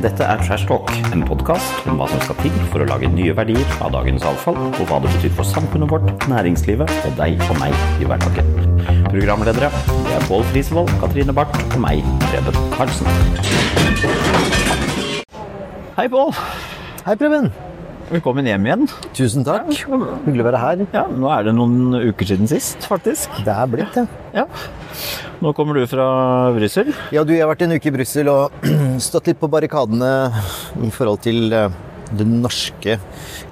Dette er Trash Talk, en podkast om hva som skal til for å lage nye verdier av dagens avfall, og hva det betyr for samfunnet vårt, næringslivet og deg og meg i hverdagen. Programledere det er Pål Frisvold, Katrine Barth og meg, Preben Karlsen. Hei, Pål. Hei, Preben. Velkommen hjem igjen. Tusen takk. Hyggelig å være her. Ja, Nå er det noen uker siden sist, faktisk. Det er blitt det. Ja. Nå kommer du fra Brussel. Ja, du, jeg har vært en uke i Brussel og stått litt på barrikadene i forhold til eh, det norske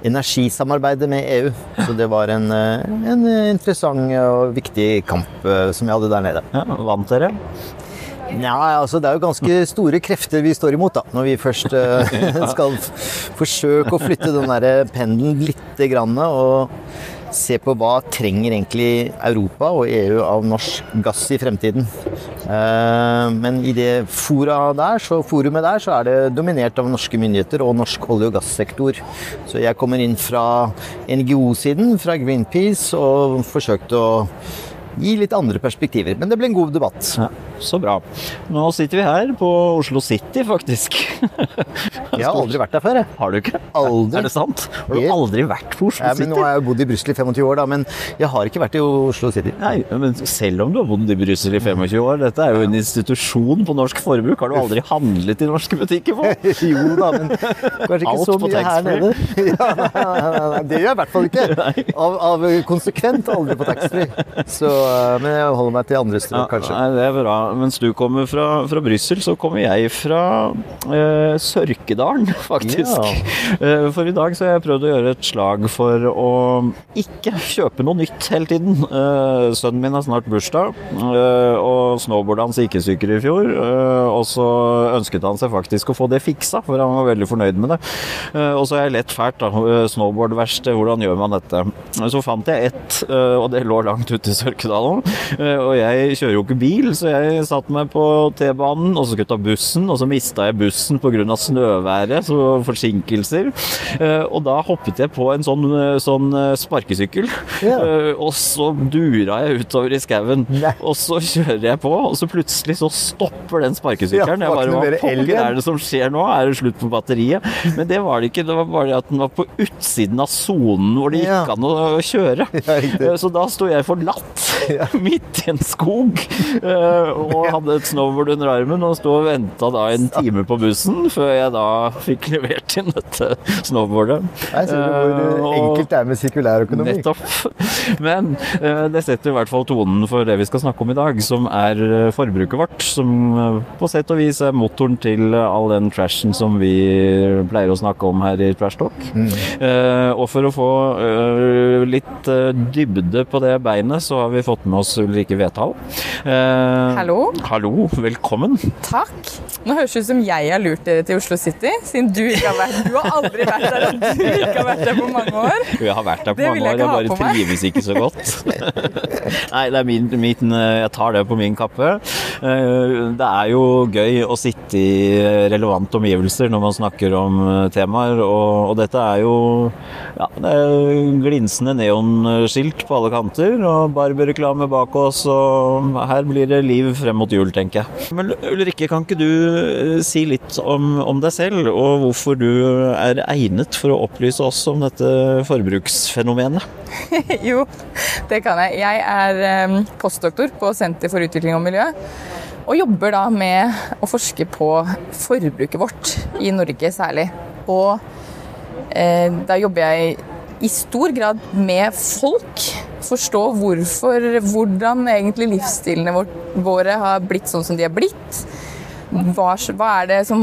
energisamarbeidet med EU. Så det var en, eh, en interessant og viktig kamp eh, som jeg hadde der nede. Ja, Vant dere? Ja, altså Det er jo ganske store krefter vi står imot da, når vi først uh, skal forsøke å flytte den der pendelen lite grann. Og se på hva trenger egentlig Europa og EU av norsk gass i fremtiden. Uh, men i det fora der, så, forumet der så er det dominert av norske myndigheter og norsk olje- og gassektor. Så jeg kommer inn fra NGO-siden, fra Greenpeace, og forsøkte å gi litt andre perspektiver. Men det ble en god debatt. Ja, Så bra. Nå sitter vi her på Oslo City, faktisk. Jeg har aldri vært der før, jeg. Har du ikke? Aldri. Er det sant? Har du aldri vært på Oslo Ja, City? nå har jeg bodd i Brussel i 25 år, da, men jeg har ikke vært i Oslo City. Nei, men selv om du har bodd i Brussel i 25 år, dette er jo en institusjon på norsk forbruk. Har du aldri handlet i norske butikker? på? jo da, men kanskje ikke Alt så mye her nede. Ja, nei, nei, nei, det gjør jeg i hvert fall ikke. Av, av konsekvent aldri på taxfree. Eh, Men jeg holder meg til andre strøk, kanskje. nei, det er bra. Mens du kommer fra, fra Brussel, så kommer jeg fra eh, Sørkedalen, faktisk. Ja. for i dag så har jeg prøvd å gjøre et slag for å ikke kjøpe noe nytt hele tiden. Eh, sønnen min har snart bursdag, eh, og snowboardet hans gikk i stykker i fjor. eh, og så ønsket han seg faktisk å få det fiksa, for han var veldig fornøyd med det. Eh, og så har jeg lett fælt, da. eh, Snowboardverksted, hvordan gjør man dette? Så fant jeg ett, eh, og det lå langt ute i Sørkedalen. Eh, Og jeg kjører jo ikke bil, så jeg satte meg på T-banen og så skulle jeg ta bussen, og så mista jeg bussen pga. snøværet, så forsinkelser. Eh, Og da hoppet jeg på en sånn, eh, sånn eh, sparkesykkel. Eh, og så dura jeg utover i skauen. Og så kjører jeg på, og så plutselig så stopper den sparkesykkelen. Ja, jeg bare hva pokker er det som skjer nå? Er det slutt på batteriet? Men det var det ikke. Det var bare at den var på utsiden av sonen hvor det gikk an å kjøre. Ja. Så da sto jeg forlatt midt i en skog eh, og hadde et snowboard under armen og sto og venta da en time på bussen før jeg da fikk levert inn dette snowboardet. Jeg ser du hvor Eh, enkelt det er med sirkulærøkonomi. Nettopp. Men eh, det setter i hvert fall tonen for det vi skal snakke om i dag, som er eh, forbruket vårt. Som på sett og vis er motoren til all den trashen som vi pleier å snakke om her i Trash Talk. Mm. og for å få litt dybde på det beinet, så har vi fått med oss Ulrikke Vethal. Eh, Hallo. Hallo, velkommen. Takk. Nå høres det ut som jeg har lurt dere til Oslo City, siden du ikke har vært Du har aldri vært der, og du ikke har vært der på mange år. Jeg har vært der på Det mange år, jeg bare trives ikke så godt. Nei, det er min, min, jeg tar det på min kappe. Eh, Det er jo gøy å sitte i relevante omgivelser når man snakker om eh, temaer, og, og dette er jo ja, det er glinsende neonskilt på alle kanter, og barbereklame bak oss, og her blir det liv frem mot jul, tenker jeg. Men Ulrikke, kan ikke du eh, si litt om, om deg selv, og hvorfor du er egnet for å opplyse oss om dette forbruksfenomenet? Jo, det kan jeg. Jeg er eh, postdoktor på Senter for utvikling og miljø. Og jobber da med å forske på forbruket vårt, i Norge særlig. Og eh, da jobber jeg i stor grad med folk. Forstå hvorfor, hvordan egentlig livsstilene våre har blitt sånn som de har blitt. Hva, hva er det som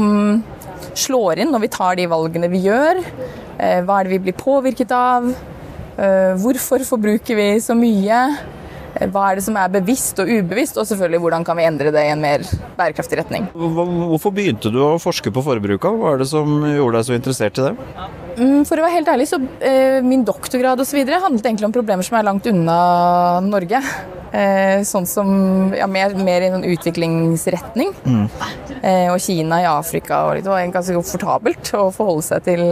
slår inn når vi tar de valgene vi gjør? Eh, Hva er det vi blir påvirket av? Eh, Hvorfor forbruker vi så mye? Hva er det som er bevisst og ubevisst? Og selvfølgelig hvordan kan vi endre det i en mer bærekraftig retning? Hvorfor begynte du å forske på forbruket? Hva er det som gjorde deg så interessert i det? Mm, For å være helt ærlig, så eh, min doktorgrad og videre handlet egentlig om problemer som er langt unna Norge. Eh, sånn som ja, mer, mer i en utviklingsretning. Eh, og Kina i Afrika. Og litt, det var ganske komfortabelt å forholde seg til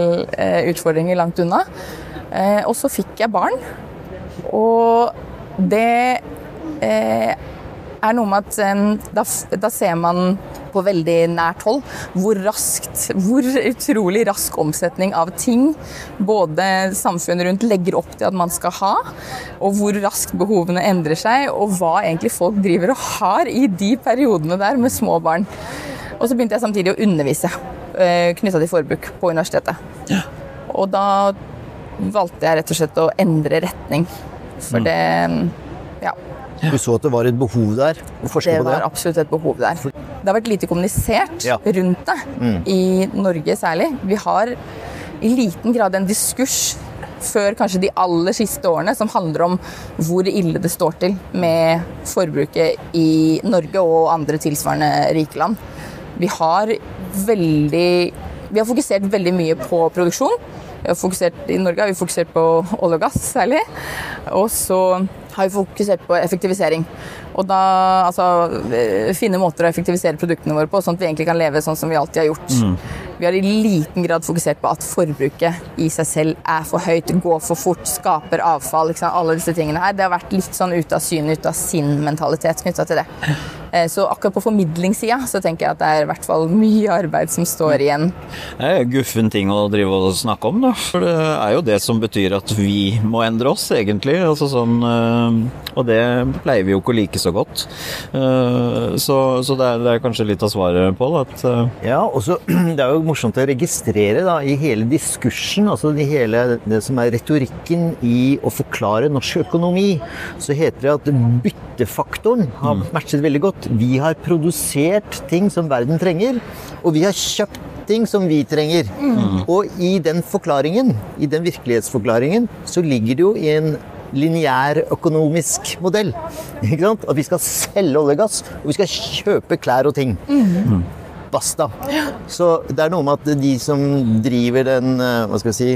utfordringer langt unna. Eh, og så fikk jeg barn. Og det eh, er noe med at eh, da, da ser man på veldig nært hold. Hvor raskt, hvor utrolig rask omsetning av ting både samfunnet rundt legger opp til at man skal ha, og hvor raskt behovene endrer seg, og hva egentlig folk driver og har i de periodene der med små barn. Og så begynte jeg samtidig å undervise knytta til forbruk på universitetet. Ja. Og da valgte jeg rett og slett å endre retning. For det ja. Du så at det var et behov der? å forske det på det? var absolutt et behov der. Det har vært lite kommunisert ja. rundt det, mm. i Norge særlig. Vi har i liten grad en diskurs før kanskje de aller siste årene som handler om hvor ille det står til med forbruket i Norge og andre tilsvarende rike land. Vi har veldig Vi har fokusert veldig mye på produksjon. Fokusert, I Norge har vi fokusert på olje og gass særlig. Og så har jo fokusert på effektivisering. Og da altså finne måter å effektivisere produktene våre på, sånn at vi egentlig kan leve sånn som vi alltid har gjort. Mm. Vi har i liten grad fokusert på at forbruket i seg selv er for høyt, går for fort, skaper avfall. Alle disse tingene her. Det har vært litt sånn ut av syn, ut av sin-mentalitet knytta til det. Eh, så akkurat på formidlingssida så tenker jeg at det er i hvert fall mye arbeid som står igjen. Det er guffen ting å drive og snakke om, da. For det er jo det som betyr at vi må endre oss, egentlig. Altså sånn, eh, og det pleier vi jo ikke å like så godt. Eh, så, så det, er, det, er, kanskje litt av svaret, Pål. At Ja, og så det er jo morsomt å registrere da, i hele diskursen, altså i hele det som er retorikken i å forklare norsk økonomi, så heter det at byttefaktoren har mm. matchet veldig godt. Vi har produsert ting som verden trenger, og vi har kjøpt ting som vi trenger. Mm. Og i den forklaringen, i den virkelighetsforklaringen, så ligger det jo i en lineær økonomisk modell. Ikke sant? At vi skal selge olje og gass, og vi skal kjøpe klær og ting. Mm. Basta. Så det er noe med at de som driver den eh, hva skal vi si,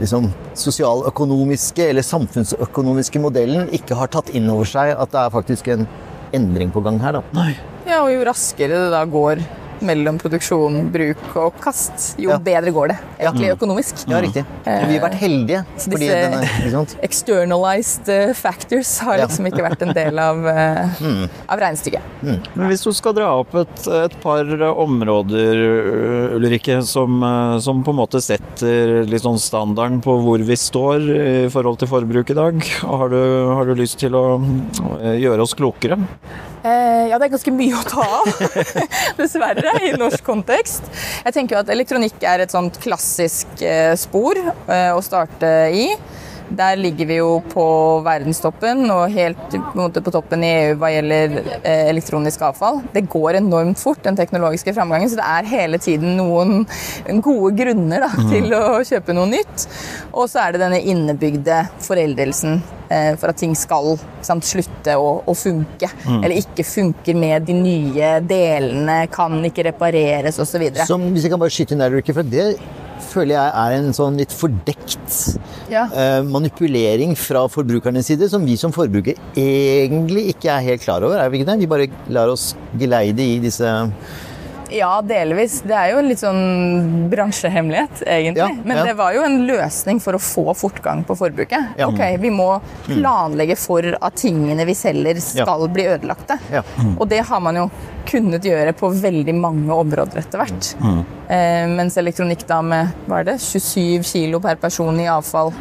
liksom, sosialøkonomiske eller samfunnsøkonomiske modellen, ikke har tatt inn over seg at det er faktisk en endring på gang her, da. Nei. Ja, og jo raskere det da går mellom produksjon, bruk og kast, jo ja. bedre går det egentlig ja. økonomisk. Ja, riktig. Og vi har vært heldige. Så disse denne, externalized eh, factors har liksom ikke vært en del av, uh, mm. av regnestykket. Mm. Men hvis du skal dra opp et, et par områder, Ulrikke, som, som, på en måte setter litt sånn standarden på hvor vi står i forhold til forbruk i dag, har du, har du lyst til å gjøre oss klokere? Eh, ja, det er ganske mye å ta av, dessverre, i norsk kontekst. Jeg tenker jo at elektronikk er et sånt klassisk eh, spor eh, å starte i. Der ligger vi jo på verdenstoppen og helt på, på toppen i EU hva gjelder eh, elektronisk avfall. Det går enormt fort, den teknologiske framgangen, så det er hele tiden noen gode grunner da, mm. til å kjøpe noe nytt. Og så er det denne innebygde foreldelsen eh, for at ting skal sant, slutte å, å funke. Mm. Eller ikke funker med de nye delene, kan ikke repareres osv. Hvis jeg kan bare skyte inn der, for det føler jeg er en sånn litt fordekt ja. uh, manipulering fra forbrukernes side, som vi som forbruker egentlig ikke er helt klar over. er Vi ikke det? Vi bare lar oss geleide i disse ja, delvis. Det er jo en litt sånn bransjehemmelighet, egentlig. Ja, Men ja. det var jo en løsning for å få fortgang på forbruket. Ja. Ok, Vi må planlegge for at tingene vi selger skal bli ødelagte. Og det har man jo kunnet gjøre på veldig mange områder etter hvert. Mm. Eh, mens elektronikk da med hva er det, 27 kilo per person i avfall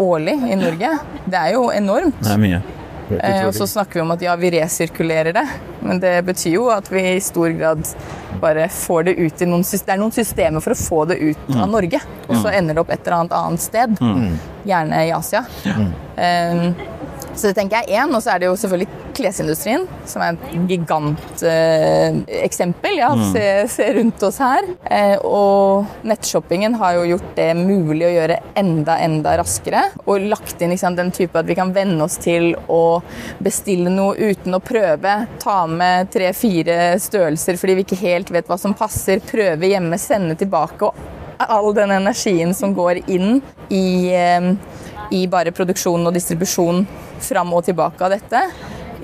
årlig i Norge, det er jo enormt. Det er mye. Eh, og så snakker vi om at ja, vi resirkulerer det, men det betyr jo at vi i stor grad bare får det ut i noen Det er noen systemer for å få det ut av mm. Norge, og så ender det opp et eller annet annet sted. Mm. Gjerne i Asia. Um, så det tenker jeg én. Og så er det jo selvfølgelig klesindustrien, som er et giganteksempel. Eh, ja, mm. se, se, rundt oss her. Eh, og nettshoppingen har jo gjort det mulig å gjøre enda, enda raskere. Og lagt inn liksom, den type at vi kan venne oss til å bestille noe uten å prøve. Ta med tre-fire størrelser fordi vi ikke helt vet hva som passer. Prøve hjemme, sende tilbake. Og all den energien som går inn i eh, i bare produksjon og distribusjon fram og tilbake av dette.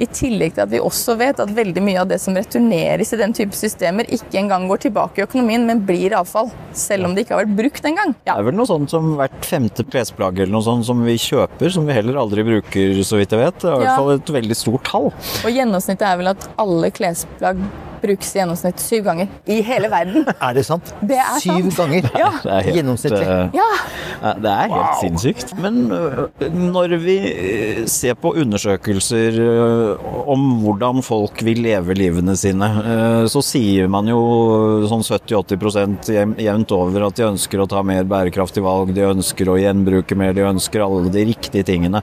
I tillegg til at vi også vet at veldig mye av det som returneres i den type systemer, ikke engang går tilbake i økonomien, men blir avfall. Selv om det ikke har vært brukt engang. Ja. Det er vel noe sånt som hvert femte klesplagg eller noe sånt som vi kjøper, som vi heller aldri bruker, så vidt jeg vet. Det er i hvert fall et veldig stort tall. Og gjennomsnittet er vel at alle klesplagg brukes i gjennomsnitt syv ganger i hele verden. Er det sant? Det er Syv sant. ganger? Ja. Det er helt, Gjennomsnittlig. eh, Ja, Det er helt sinnssykt. Men øh, når vi øh, ser på undersøkelser om hvordan folk vil leve livene sine, så sier man jo sånn 70-80 jem- jevnt over at de ønsker å ta mer bærekraftige valg, de ønsker å gjenbruke mer, de ønsker alle de riktige tingene.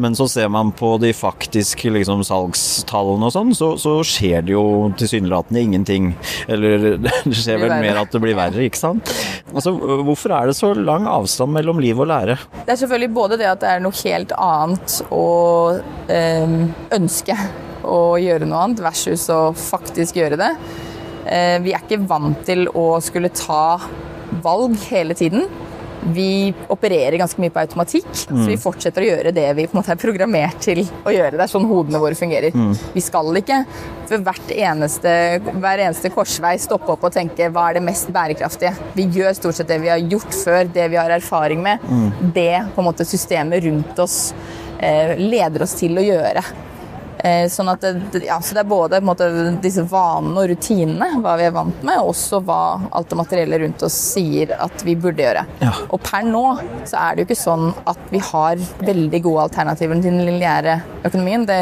Men så ser man på de faktiske liksom, salgstallene og sånn, så, så skjer det jo tilsynelatende ingenting. Eller det skjer vel mer at det blir verre, ikke sant? Altså, hvorfor er det så lang avstand mellom liv og lære? Det er selvfølgelig både det at det er noe helt annet å eh, ønske å gjøre noe annet, versus å faktisk gjøre det. Eh, vi er ikke vant til å skulle ta valg hele tiden. Vi opererer ganske mye på automatikk, så vi fortsetter å gjøre det vi på en måte er programmert til å gjøre. Det er sånn hodene våre fungerer. Vi skal ikke for hvert eneste, hver eneste korsvei stoppe opp og tenke hva er det mest bærekraftige. Vi gjør stort sett det vi har gjort før, det vi har erfaring med. Det på en måte systemet rundt oss eh, leder oss til å gjøre. Eh, Sånn at det, ja, så det er både måte, disse vanene og rutinene, hva vi er vant med, og også hva alt det materielle rundt oss sier at vi burde gjøre. Og per nå så er det jo ikke sånn at vi har veldig gode alternativer til den lineære økonomien. Det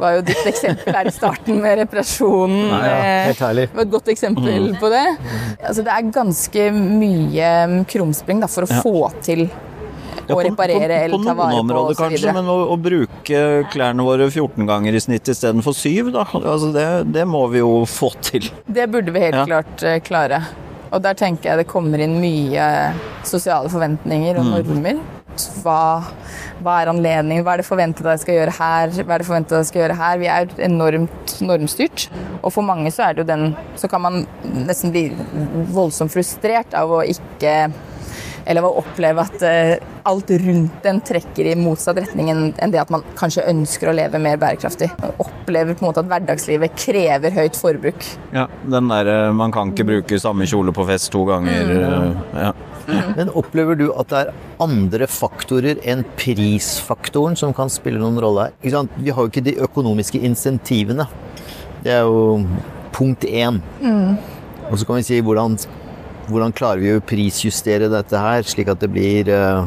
var jo ditt eksempel her i starten med reparasjonen. ja, eh, helt ærlig. det var et godt eksempel på det. Altså, det er ganske mye mm, krumspring da, for å få til å reparere eller ta vare på områder osv. kanskje, men å, å bruke klærne våre 14 ganger i snitt istedenfor 7, da. Altså det, det må vi jo få til. Det burde vi helt Ja. klart eh, klare. Og der tenker jeg det kommer inn mye sosiale forventninger og normer. Hva, hva er anledningen? Hva er det forventet jeg skal gjøre her? Hva er det forventet jeg skal gjøre her? Vi er enormt normstyrt. Og for mange så er det jo den Så kan man nesten bli voldsomt frustrert av å ikke eller å oppleve at eh, alt rundt en trekker i motsatt retning enn det at man kanskje ønsker å leve mer bærekraftig. Man Opplever på en måte at hverdagslivet krever høyt forbruk. Ja, den der eh, man kan ikke bruke samme kjole på fest to ganger. eh, Ja. Men opplever du at det er andre faktorer enn prisfaktoren som kan spille noen rolle her? Ikke sant? Vi har jo ikke de økonomiske insentivene. Det er jo punkt én. Og så kan vi si hvordan, hvordan klarer vi å prisjustere dette her, slik at det blir uh,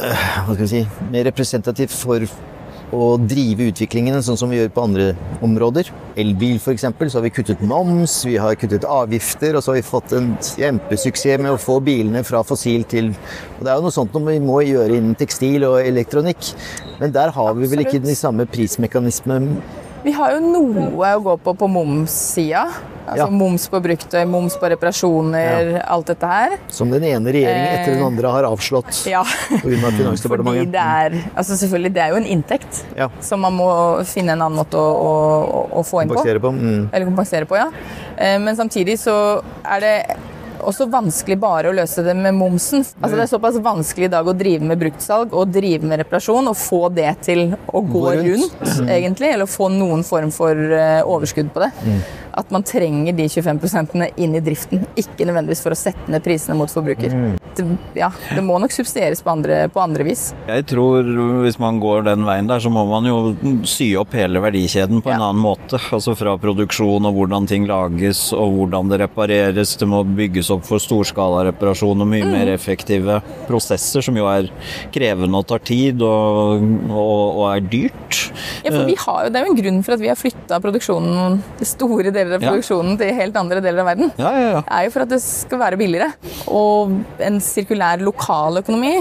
uh, hva skal vi si, mer representativt for å drive utviklingen sånn som vi gjør på andre områder. Elbil f.eks. så har vi kuttet moms, vi har kuttet avgifter, og så har vi fått en kjempesuksess med å få bilene fra fossil til Og det er jo noe sånt vi må gjøre innen tekstil og elektronikk. Men der har vi vel ikke de samme prismekanismene. Vi har jo noe å gå på på momssida. Altså Ja. Moms på bruktøy, moms på reparasjoner, alt dette her. Som den ene regjeringen etter den andre har avslått Ja. pga. Fordi Finansdepartementet. det er Altså selvfølgelig, det er jo en inntekt Ja. som man må finne en annen måte å, å, å få inn på. På. Mm. Eller kompensere på, ja. Eh, Men samtidig så er det også vanskelig bare å løse det med momsen. Altså Det er såpass vanskelig i dag å drive med bruktsalg og drive med reparasjon og få det til å gå Gå rundt. rundt, egentlig. Eller få noen form for eh, overskudd på det. At man trenger de 25% inn i driften, ikke nødvendigvis for å sette ned prisene mot forbruker. Det, ja, det må nok subsidieres på andre, på andre vis. Jeg tror hvis man går den veien der, så må man jo sy opp hele verdikjeden på en Ja. annen måte. Altså fra produksjon og hvordan ting lages og hvordan det repareres. Det må bygges opp for storskalareparasjon og mye Mm. mer effektive prosesser, som jo er krevende og tar tid og, og, og er dyrt. Ja, for vi har jo, Det er jo en grunn for at vi har flytta produksjonen, store deler av Ja. produksjonen til helt andre deler av verden. Ja, ja, ja. Det er jo for at det skal være billigere. Og en sirkulær lokal økonomi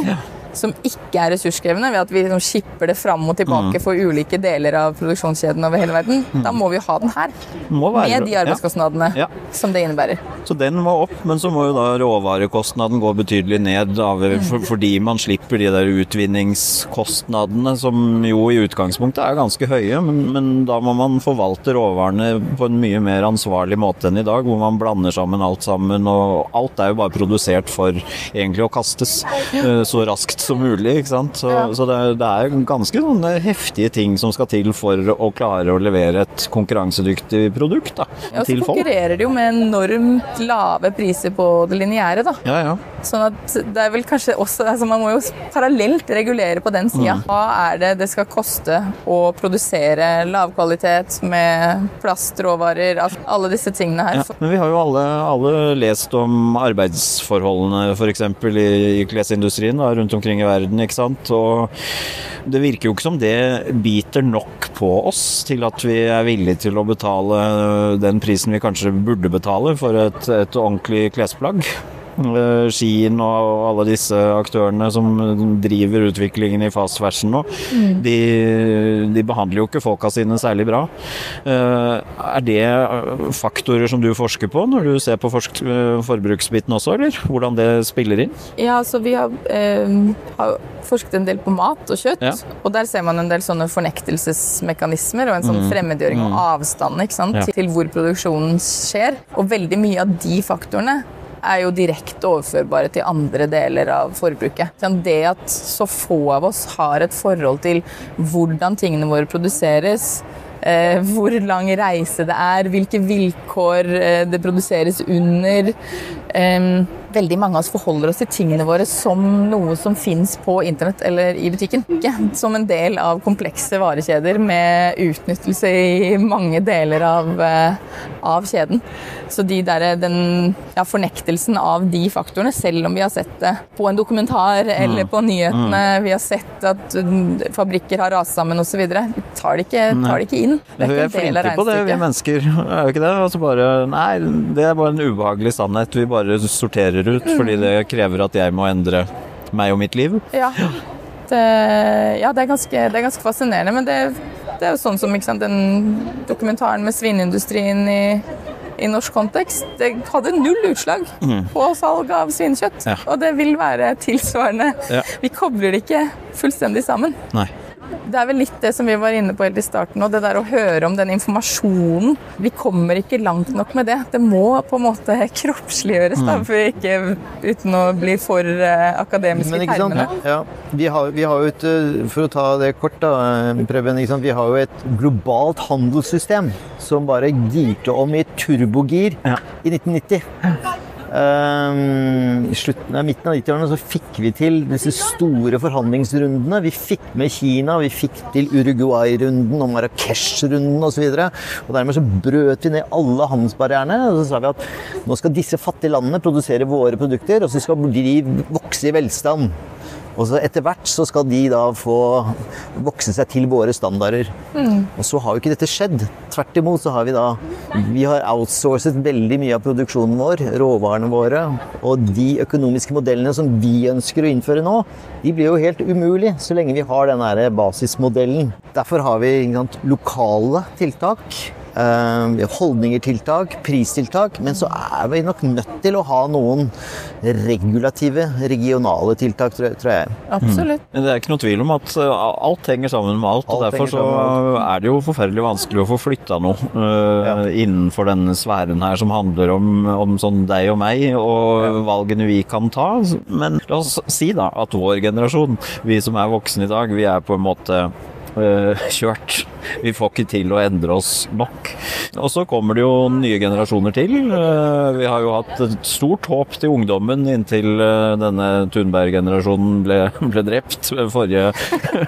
som ikke er ressurskrevende, ved at vi liksom skipper det fram og Mm. tilbake for ulike deler av produksjonskjeden over hele verden, da må vi jo ha den her. Med de arbeidskostnadene Ja. som det innebærer. Så den må opp, men så må jo da råvarekostnaden gå betydelig ned av, for, fordi man slipper de der utvinningskostnadene som jo i utgangspunktet er ganske høye, men, men da må man forvalte råvarene på en mye mer ansvarlig måte enn i dag, hvor man blander sammen alt sammen, og alt er jo bare produsert for egentlig å kastes eh, så raskt som mulig, ikke sant. Så, Ja. så det, er- det er ganske sånne heftige ting som skal til for å klare å levere et konkurransedyktig produkt da, Ja, så til folk. konkurrerer de jo med enormt lave priser på det lineære, da. Ja, ja. Sånn at det er vel kanskje også altså Man må jo parallelt regulere på den sida. Hva er det det skal koste å produsere lavkvalitet med plastråvarer, altså alle disse tingene her. Ja, men vi har jo alle, alle lest om arbeidsforholdene f.eks. I, i klesindustrien da, rundt omkring i verden. ikke sant? Og det virker jo ikke som det biter nok på oss til at vi er villige til å betale den prisen vi kanskje burde betale for et, et ordentlig klesplagg. Eh, Skien og alle disse aktørene som driver utviklingen i fast fashion nå, mm. de, de, behandler jo ikke folka sine særlig bra. Eh, er det faktorer som du forsker på når du ser på forbruksbiten også, eller? Hvordan det spiller inn? Ja, så vi har, eh, har forsket en del på mat og kjøtt, ja. og der ser man en del sånne fornektelsesmekanismer og en sånn mm. fremmedgjøring og mm. sant, ja. til hvor produksjonen skjer. Og veldig mye av de faktorene er jo direkte overførbare til andre deler av forbruket. Det at så få av oss har et forhold til hvordan tingene våre produseres, eh, hvor lang reise det er, hvilke vilkår eh, det produseres under. Veldig mange av oss forholder oss til tingene våre som noe som fins på internett eller i butikken. Ikke som en del av komplekse varekjeder med utnyttelse i mange deler av, eh, av kjeden. Så de der, den ja, fornektelsen av de faktorene, selv om vi har sett det på en dokumentar eller mm. på nyhetene, mm. vi har sett at mm, fabrikker har rast sammen osv., tar, det ikke, tar det ikke inn. Det er ikke en del av regnestykket. Vi er flinke på det, vi mennesker. Er jo ikke det? Altså bare, nei, det er bare en ubehagelig sannhet. Vi bare sorterer ut fordi det krever at jeg må endre meg og mitt liv. Ja, det, ja, det, er, ganske, det er ganske fascinerende. Men det, det, er jo sånn som sant, den dokumentaren med svineindustrien i i norsk kontekst, det hadde null utslag mm. på salg av svinekjøtt. Ja. Og det vil være tilsvarende. Ja. Vi kobler det ikke fullstendig sammen. Nei. Det er vel litt det som vi var inne på helt i starten, og det der å høre om den informasjonen. Vi kommer ikke langt nok med det. Det må på en måte kroppsliggjøres, da, mm. for ikke, uten å bli for uh, akademiske i termene. Ja. Vi, har, vi har, jo et, eh, For å ta det kort, da, eh, Preben. Vi har jo et globalt handelssystem som bare girte om i turbogir ja. i 1990. Um, I slutten midten av 90-årene så fikk vi til disse store forhandlingsrundene. Vi fikk med Kina, vi fikk til Uruguay-runden og Marrakech-runden osv. Dermed så brøt vi ned alle handelsbarrierene. Og så sa vi at nå skal disse fattige landene produsere våre produkter, og så skal de vokse i velstand. Og så etter hvert så skal de da få vokse seg til våre standarder. Mm. Og så har jo ikke dette skjedd. Tvert imot så har vi da Vi har outsourcet veldig mye av produksjonen vår, råvarene våre. Og de økonomiske modellene som vi ønsker å innføre nå, de blir jo helt umulig så lenge vi har den basismodellen. Derfor har vi sant, lokale tiltak holdninger, tiltak, pristiltak. Men så er vi nok nødt til å ha noen regulative, regionale tiltak, tror jeg. Absolutt. Mm. Det er ikke noe tvil om at eh, alt henger sammen med alt. alt og Derfor så er det jo forferdelig vanskelig å få flytta noe uh, ja. innenfor denne sfæren her som handler om, om sånn deg og meg og ja. valgene vi kan ta. Men la oss si da at vår generasjon, vi som er voksne i dag, vi er på en måte uh, kjørt vi får ikke til å endre oss nok. Og så kommer det jo nye generasjoner til. Eh, vi har jo hatt et stort håp til ungdommen inntil eh, denne Thunberg-generasjonen ble, ble, drept forrige,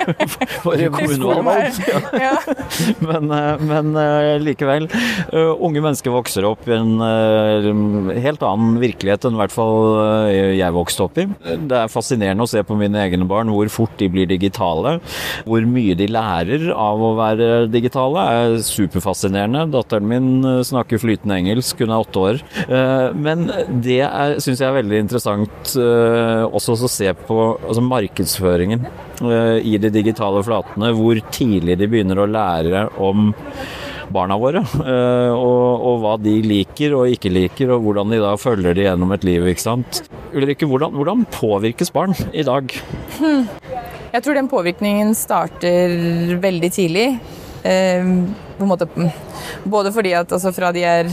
forrige kommunevalg. Ja. Men, eh, men, likevel. Unge mennesker vokser opp i en helt annen virkelighet enn i hvert fall jeg vokste opp i. Det er fascinerende å se på mine egne barn hvor fort de blir digitale. Hvor mye de lærer av å være digitale er superfascinerende. Datteren min eh, snakker flytende engelsk, hun er åtte år. Eh, men det syns jeg er veldig interessant eh, også å se på altså markedsføringen i de digitale flatene. Hvor tidlig de begynner å lære om barna våre. Og, og, hva de liker og ikke liker, og hvordan de da følger de gjennom et liv. ikke sant? Ulrikke, hvordan, hvordan påvirkes barn i dag? Jeg tror den påvirkningen starter veldig tidlig. Eh, på en måte, både fordi at altså, fra de er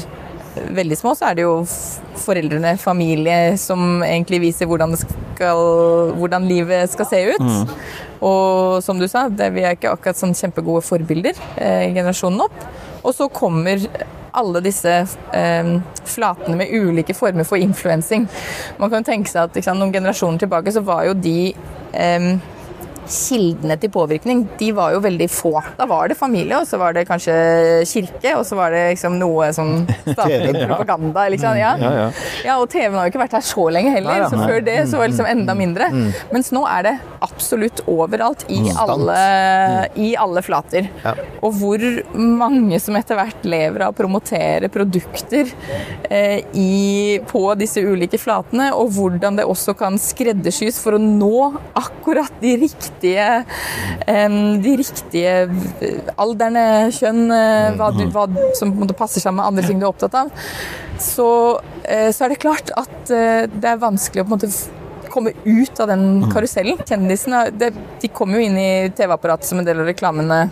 veldig små, så er det jo foreldrene, familie, som egentlig viser hvordan, skal, hvordan livet skal se ut. Mm. Og som du sa, det, vi er ikke akkurat sånn kjempegode forbilder, eh, generasjonen opp. Og så kommer alle disse eh, flatene med ulike former for influensing. Man kan tenke seg at sant, Noen generasjoner tilbake så var jo de eh, kildene til påvirkning, de var jo veldig få. Da var det familie, og så var det kanskje kirke, og så var det liksom noe sånn statlig propaganda. Liksom. Ja. Ja, og TV-en har jo ikke vært her så lenge heller, så før det så var det liksom enda mindre. Mens nå er det absolutt overalt i, alle, i alle flater. Og hvor mange som etter hvert lever av å promotere produkter eh, i, på disse ulike flatene, og hvordan det også kan skreddersys for å nå akkurat de riktige em, de riktige alderne, kjønn, eh, hva du, hva som passer sammen med andre ting du er opptatt av, så, eh, så er det klart at eh, det er vanskelig å på en måte komme ut av den karusellen. Kjendisene de kom jo inn i TV-apparatet som en del av reklamene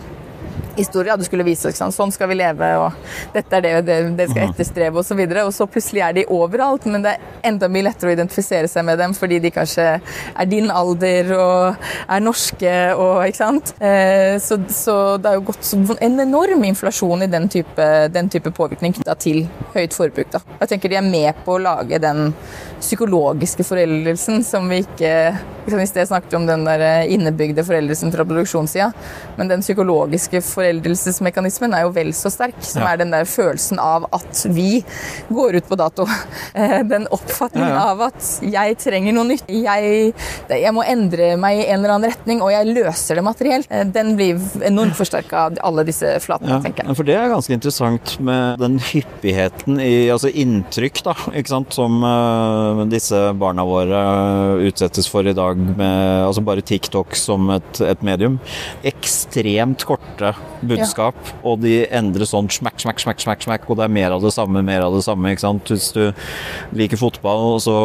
historie. Du skulle vise sånn skal vi leve, og dette er det det, det skal etterstrebe osv. Og, så og så plutselig er de overalt, men det er enda mye lettere å identifisere seg med dem fordi de kanskje er din alder og er norske og ikke sant. Eh, så, så det har jo gått en enorm inflasjon i den type, den type påvirkning knytta til høyt forbruk. Da. Jeg tenker de er med på å lage den psykologiske foreldelsen som vi ikke liksom I sted snakket vi om den der innebygde foreldelsen fra produksjonssida, men den psykologiske foreldelsesmekanismen er jo vel så sterk, som Ja. er den der følelsen av at vi går ut på dato. Eh, Den oppfatningen Ja, ja. av at jeg trenger noe nytt, jeg, jeg må endre meg i en eller annen retning, og jeg løser det materielt, eh, den blir enormt forsterka av alle disse flatene, tenker jeg. for det er ganske interessant med den hyppigheten i altså inntrykk da, ikke sant, som eh, disse barna våre utsettes for i dag med altså bare TikTok som et, et medium. Ekstremt korte budskap, og de endrer sånn smakk, smakk, smakk, smakk, smakk, og det er mer av det samme, mer av det samme, ikke sant. Hvis du liker fotball, så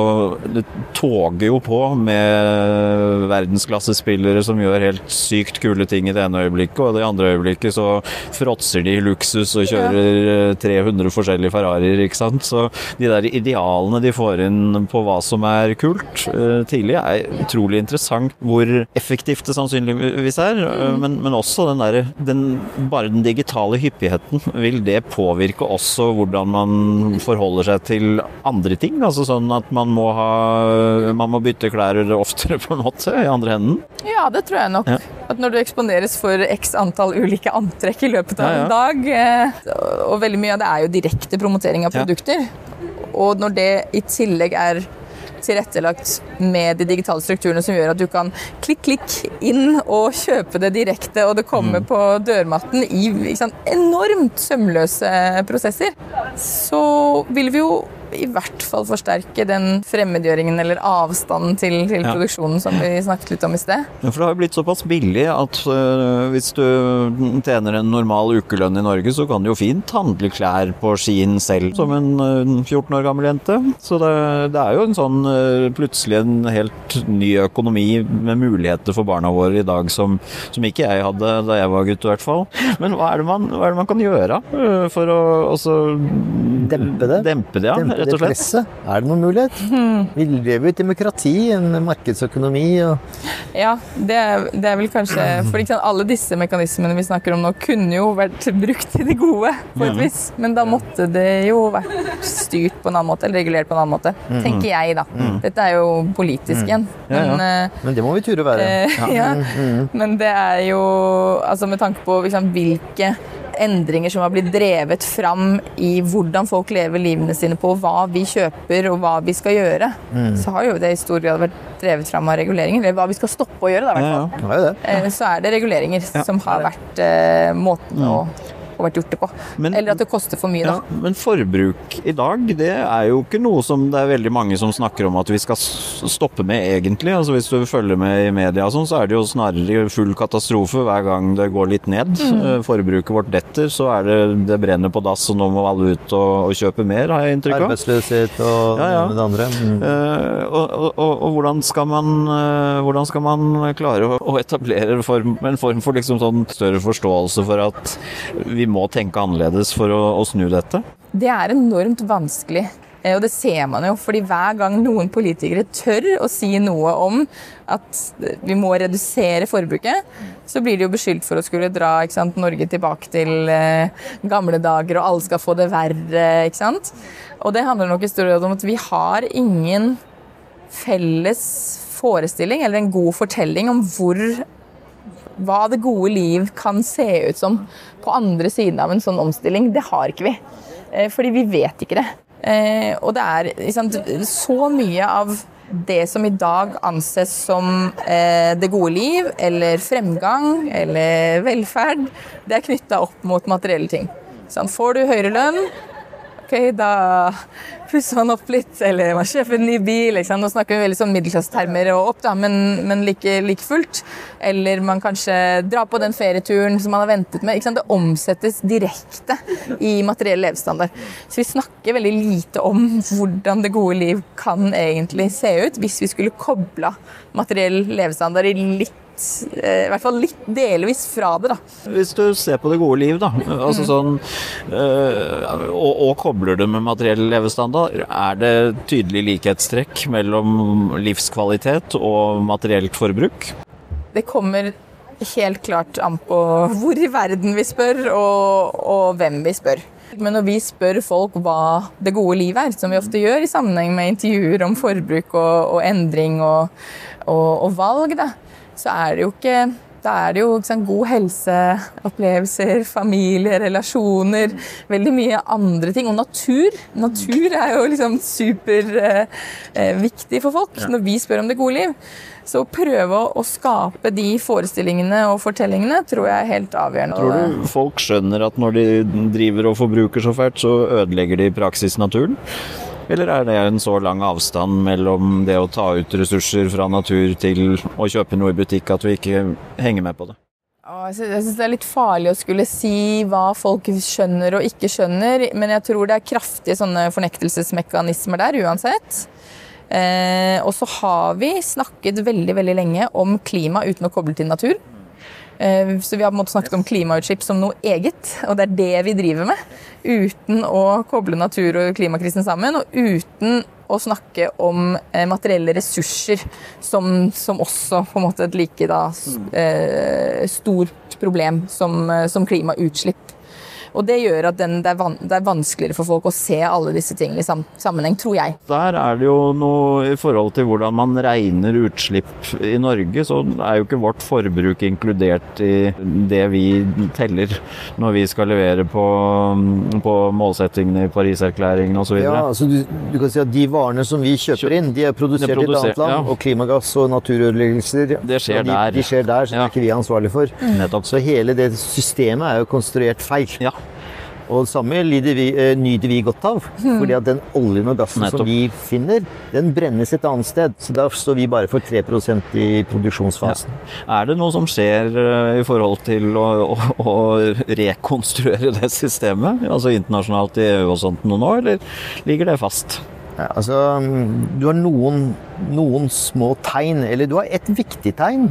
det toger jo på med verdensklassespillere som gjør helt sykt kule ting i det ene øyeblikket, og i det andre øyeblikket så fråtser de i luksus og kjører eh, 300 forskjellige Ferrarier, ikke sant. Så de der idealene de får inn på hva som er kult eh, tidlig, er utrolig interessant hvor effektivt det sannsynligvis er, eh, men, men også den derre den, Bare den digitale hyppigheten, vil det påvirke også hvordan man forholder seg til andre ting? Altså sånn at man må ha Man må bytte klær oftere, på en måte, i andre enden? Ja, det tror jeg nok. Ja. At når du eksponeres for x antall ulike antrekk i løpet av Ja, ja. en dag, eh, og veldig mye av det er jo direkte promotering av produkter, og når det i tillegg er tilrettelagt med de digitale strukturene som gjør at du kan klikk, klikk inn og kjøpe det direkte, og det Mm. kommer på dørmatten i sant, enormt sømløse prosesser, så vil vi jo i hvert fall forsterke den fremmedgjøringen eller avstanden til, til Ja. produksjonen som vi snakket litt om i sted. Ja, For det har jo blitt såpass billig at uh, hvis du tjener en normal ukelønn i Norge, så kan du jo fint handle klær på Skien selv som en uh, 14 år gammel jente. Så det, det er jo en sånn uh, plutselig en helt ny økonomi med muligheter for barna våre i dag som, som ikke jeg hadde da jeg var gutt i hvert fall. Men hva er det man, hva er det man kan gjøre øh, for å også Dempe det? Dempe det, ja, Dempe rett og slett. presset? Er det noen mulighet? Vi lever jo i et demokrati, en markedsøkonomi og Ja, det er, det er vel kanskje For ikke sant, alle disse mekanismene vi snakker om nå, kunne jo vært brukt til det gode, på et vis. Men da måtte det jo vært styrt på en annen måte, eller regulert på en annen måte. Tenker jeg, da. Dette er jo politisk igjen. Ja, ja. Men, eh, det må vi ture å være. Eh, ja. Men det er jo Altså med tanke på liksom, hvilke endringer som har blitt drevet fram i hvordan folk lever livene sine på, hva vi kjøper og hva vi skal gjøre, så har jo det i stor grad vært drevet fram av reguleringer. Eller hva vi skal stoppe å gjøre, da, i hvert fall. Ja, ja. Eh, Så er det reguleringer som har vært eh, måten å, å vært gjort det på. Men- Eller at det koster for mye, Ja, da. men forbruk i dag, det er jo ikke noe som det er veldig mange som snakker om at vi skal stoppe med, egentlig. Altså Hvis du følger med i media og sånn, så er det jo snarere full katastrofe hver gang det går litt ned. Mm. Eh, Forbruket vårt detter, så er det det brenner på dass, og nå må alle ut og, og kjøpe mer, har jeg inntrykk av. Arbeidsløshet og Ja, ja. det andre. Mm. Uh, og, og, og, og hvordan skal man, uh, hvordan skal man klare å, å etablere en form, en form for liksom sånn større forståelse for at vi må tenke annerledes for å, å snu dette? Det er enormt vanskelig Eh, og det ser man jo, fordi hver gang noen politikere tør å si noe om at vi må redusere forbruket, så blir de jo beskyldt for å skulle dra sant, Norge tilbake til eh, gamle dager, og alle skal få det verre. ikke sant? Og det handler nok i stor grad om at vi har ingen felles forestilling eller en god fortelling om hvor hva det gode liv kan se ut som på andre siden av en sånn omstilling. Det har ikke vi. Eh, fordi vi vet ikke det. Eh, og det er sant, så mye av det som i dag anses som eh, det gode liv, eller fremgang, eller velferd, det er knytta opp mot materielle ting. Får du høyere lønn, ok, da pusser man opp litt, eller man kjøper en ny bil. Liksom. Nå snakker vi veldig sånn middelklassetermer og opp, da, men, men like, like, fullt. Eller man kanskje drar på den ferieturen som man har ventet med. Det omsettes direkte i materiell levestandard. Så vi snakker veldig lite om hvordan det gode liv kan egentlig se ut hvis vi skulle kobla materiell levestandard i litt Eh, i hvert fall litt delvis fra det, da. Hvis du ser på det gode liv, da, altså mm. sånn, øh, og, og, kobler det med materiell levestandard, er det tydelig likhetstrekk mellom livskvalitet og materielt forbruk? Det kommer helt klart an på hvor i verden vi spør, og, og hvem vi spør. Men når vi spør folk hva det gode livet er, som vi ofte gjør i sammenheng med intervjuer om forbruk og, og endring og, og valg, da, så er det jo ikke da er det jo sant, god helseopplevelser, familie, relasjoner, veldig mye andre ting. Og natur. Natur er jo liksom superviktig eh, for folk når vi spør om det gode liv. Så å prøve å, å, skape de forestillingene og fortellingene tror jeg er helt avgjørende. Tror du folk skjønner at når de driver og forbruker så fælt, så ødelegger de i praksis naturen? Eller er det en så lang avstand mellom det å ta ut ressurser fra natur til å kjøpe noe i butikk at vi ikke henger med på det? Jeg syns det er litt farlig å skulle si hva folk skjønner og ikke skjønner. Men jeg tror det er kraftige sånne fornektelsesmekanismer der uansett. Eh, og så har vi snakket veldig veldig lenge om klima uten å koble til natur. Eh, så vi har på en måte snakket om klimautslipp som noe eget, og det er det vi driver med. Uten å koble natur og klimakrisen sammen, og uten å snakke om eh, materielle ressurser som, som også på en måte et like da, eh, stort problem som, som klimautslipp. Og det gjør at den, det, er van, det, er vanskeligere for folk å se alle disse tingene i sam, sammenheng, tror jeg. Der er det jo noe i forhold til hvordan man regner utslipp i Norge, så er jo ikke vårt forbruk inkludert i det vi teller når vi skal levere på, på målsettingene i Pariserklæringen osv. Ja, altså du, du, kan si at de varene som vi kjøper inn, de er produsert, er produsert i et annet land. Ja. Og klimagass og naturødeleggelser det skjer de, der. De skjer der, som ja. ikke vi er ansvarlig for. Mm. Så hele det systemet er jo konstruert feil. Ja. Og det samme vi, eh, nyter vi godt av. Mm. fordi at den oljen og gassen Nettopp. som vi finner, den brennes et annet sted. Så da står vi bare for 3% i produksjonsfasen. Ja. Er det noe som skjer uh, i forhold til å, å, å, rekonstruere det systemet? Altså internasjonalt i EU og sånt nå, eller ligger det fast? Ja, altså, du har noen, noen små tegn, eller du har et viktig tegn.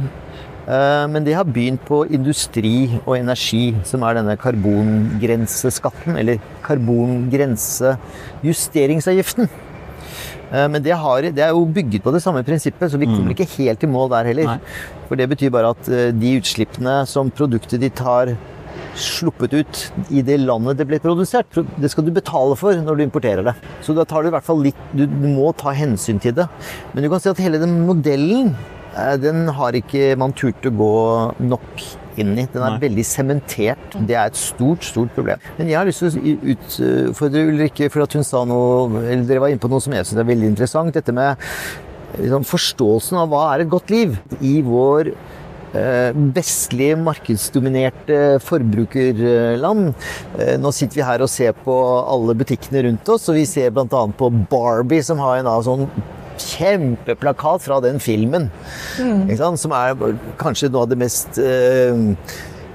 Eh, men det har begynt på industri og energi, som er denne karbongrenseskatten, eller karbongrensejusteringsavgiften. Eh, men det, har, det, er jo bygget på det samme prinsippet, så vi kommer mm. ikke helt i mål der heller. Nei. For det betyr bare at eh, de utslippene som produktet ditt har sluppet ut i det landet det ble produsert, det skal du betale for når du importerer det. Så da tar du i hvert fall litt Du må ta hensyn til det. Men du kan si at hele den modellen den har ikke man turt å gå nok inn i. Den er Nei. veldig sementert. Det er et stort, stort problem. Men jeg har lyst til å utfordre Ulrikke, for at hun sa noe eller Dere var inne på noe som jeg syns er veldig interessant. Dette med liksom, forståelsen av hva er et godt liv i vår eh, vestlige, markedsdominerte forbrukerland. Eh, nå sitter vi her og ser på alle butikkene rundt oss, og vi ser bl.a. på Barbie, som har en sånn kjempeplakat fra den filmen. Mm. Som er kanskje noe av det mest uh,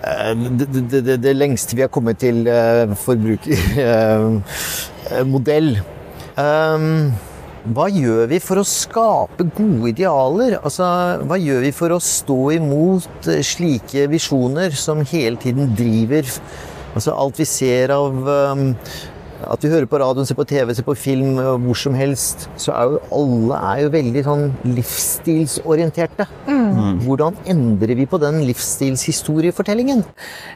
det, det, det, det, lengste vi har kommet til uh, forbrukermodell. Um, hva gjør vi for å skape gode idealer? Altså, hva gjør vi for å stå imot slike visjoner som hele tiden driver altså, alt vi ser av um, at vi hører på radioen, ser på TV, ser på film, eh, hvor som helst, så er jo alle er jo veldig sånn livsstilsorienterte. Hvordan endrer vi på den livsstilshistoriefortellingen?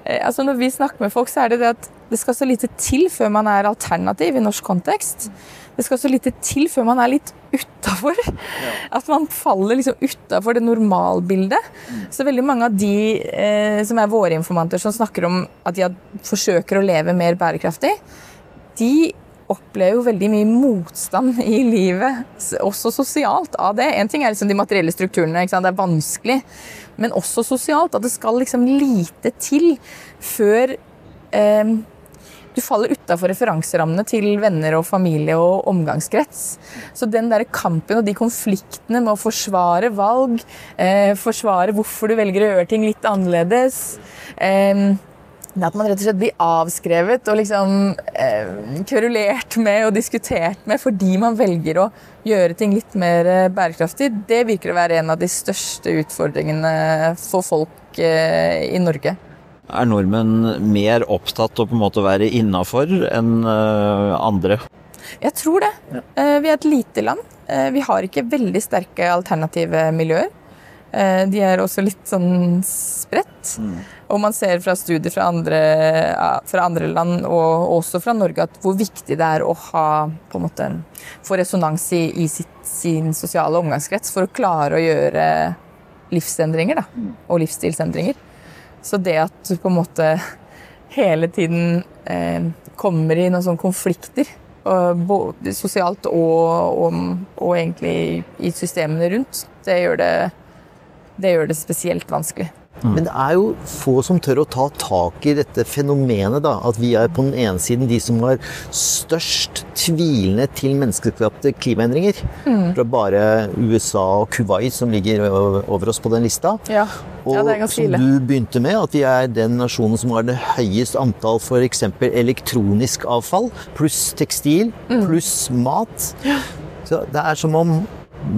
Eh, Altså Når vi snakker med folk, så er det det at det skal så lite til før man er alternativ i norsk kontekst. Det skal så lite til før man er litt utafor. At man faller liksom utafor det normalbildet. Så veldig mange av de eh, som er våre informanter, som snakker om at de forsøker å leve mer bærekraftig, de opplever jo veldig mye motstand i livet, også sosialt, av det. En ting er liksom de materielle strukturene, det er vanskelig. Men også sosialt. At det skal liksom lite til før eh, du faller utafor referanserammene til venner og familie og omgangskrets. Så den der kampen og de konfliktene med å forsvare valg, eh, forsvare hvorfor du velger å gjøre ting litt annerledes eh, at man rett og slett blir avskrevet og liksom eh, kverulert med og diskutert med fordi man velger å gjøre ting litt mer eh, bærekraftig, det virker å være en av de største utfordringene for folk eh, i Norge. Er nordmenn mer opptatt av på en måte å være innafor enn eh, andre? Jeg tror det. Ja. Vi er et lite land. Eh, Vi har ikke veldig sterke alternative miljøer. Eh, De er også litt sånn spredt. Og man ser fra studier fra andre, fra andre land, og også fra Norge, at hvor viktig det er å ha på en måte, få resonans i, i sitt, sin sosiale omgangskrets for å klare å gjøre livsendringer da, og livsstilsendringer. Så det at du på en måte hele tiden eh, kommer i noen sånne konflikter, både sosialt og, og, og egentlig i systemene rundt, det gjør det, det gjør det spesielt vanskelig. Men det er jo få som tør å ta tak i dette fenomenet, da. At vi er på den ene siden de som har størst tvilende til menneskeskapte klimaendringer. Fra bare USA og Kuwait som ligger over oss på den lista. Ja, Og ja som du begynte med, at vi er den nasjonen som har det høyest antall f.eks. elektronisk avfall, pluss tekstil, Mm. pluss mat. Så det er som om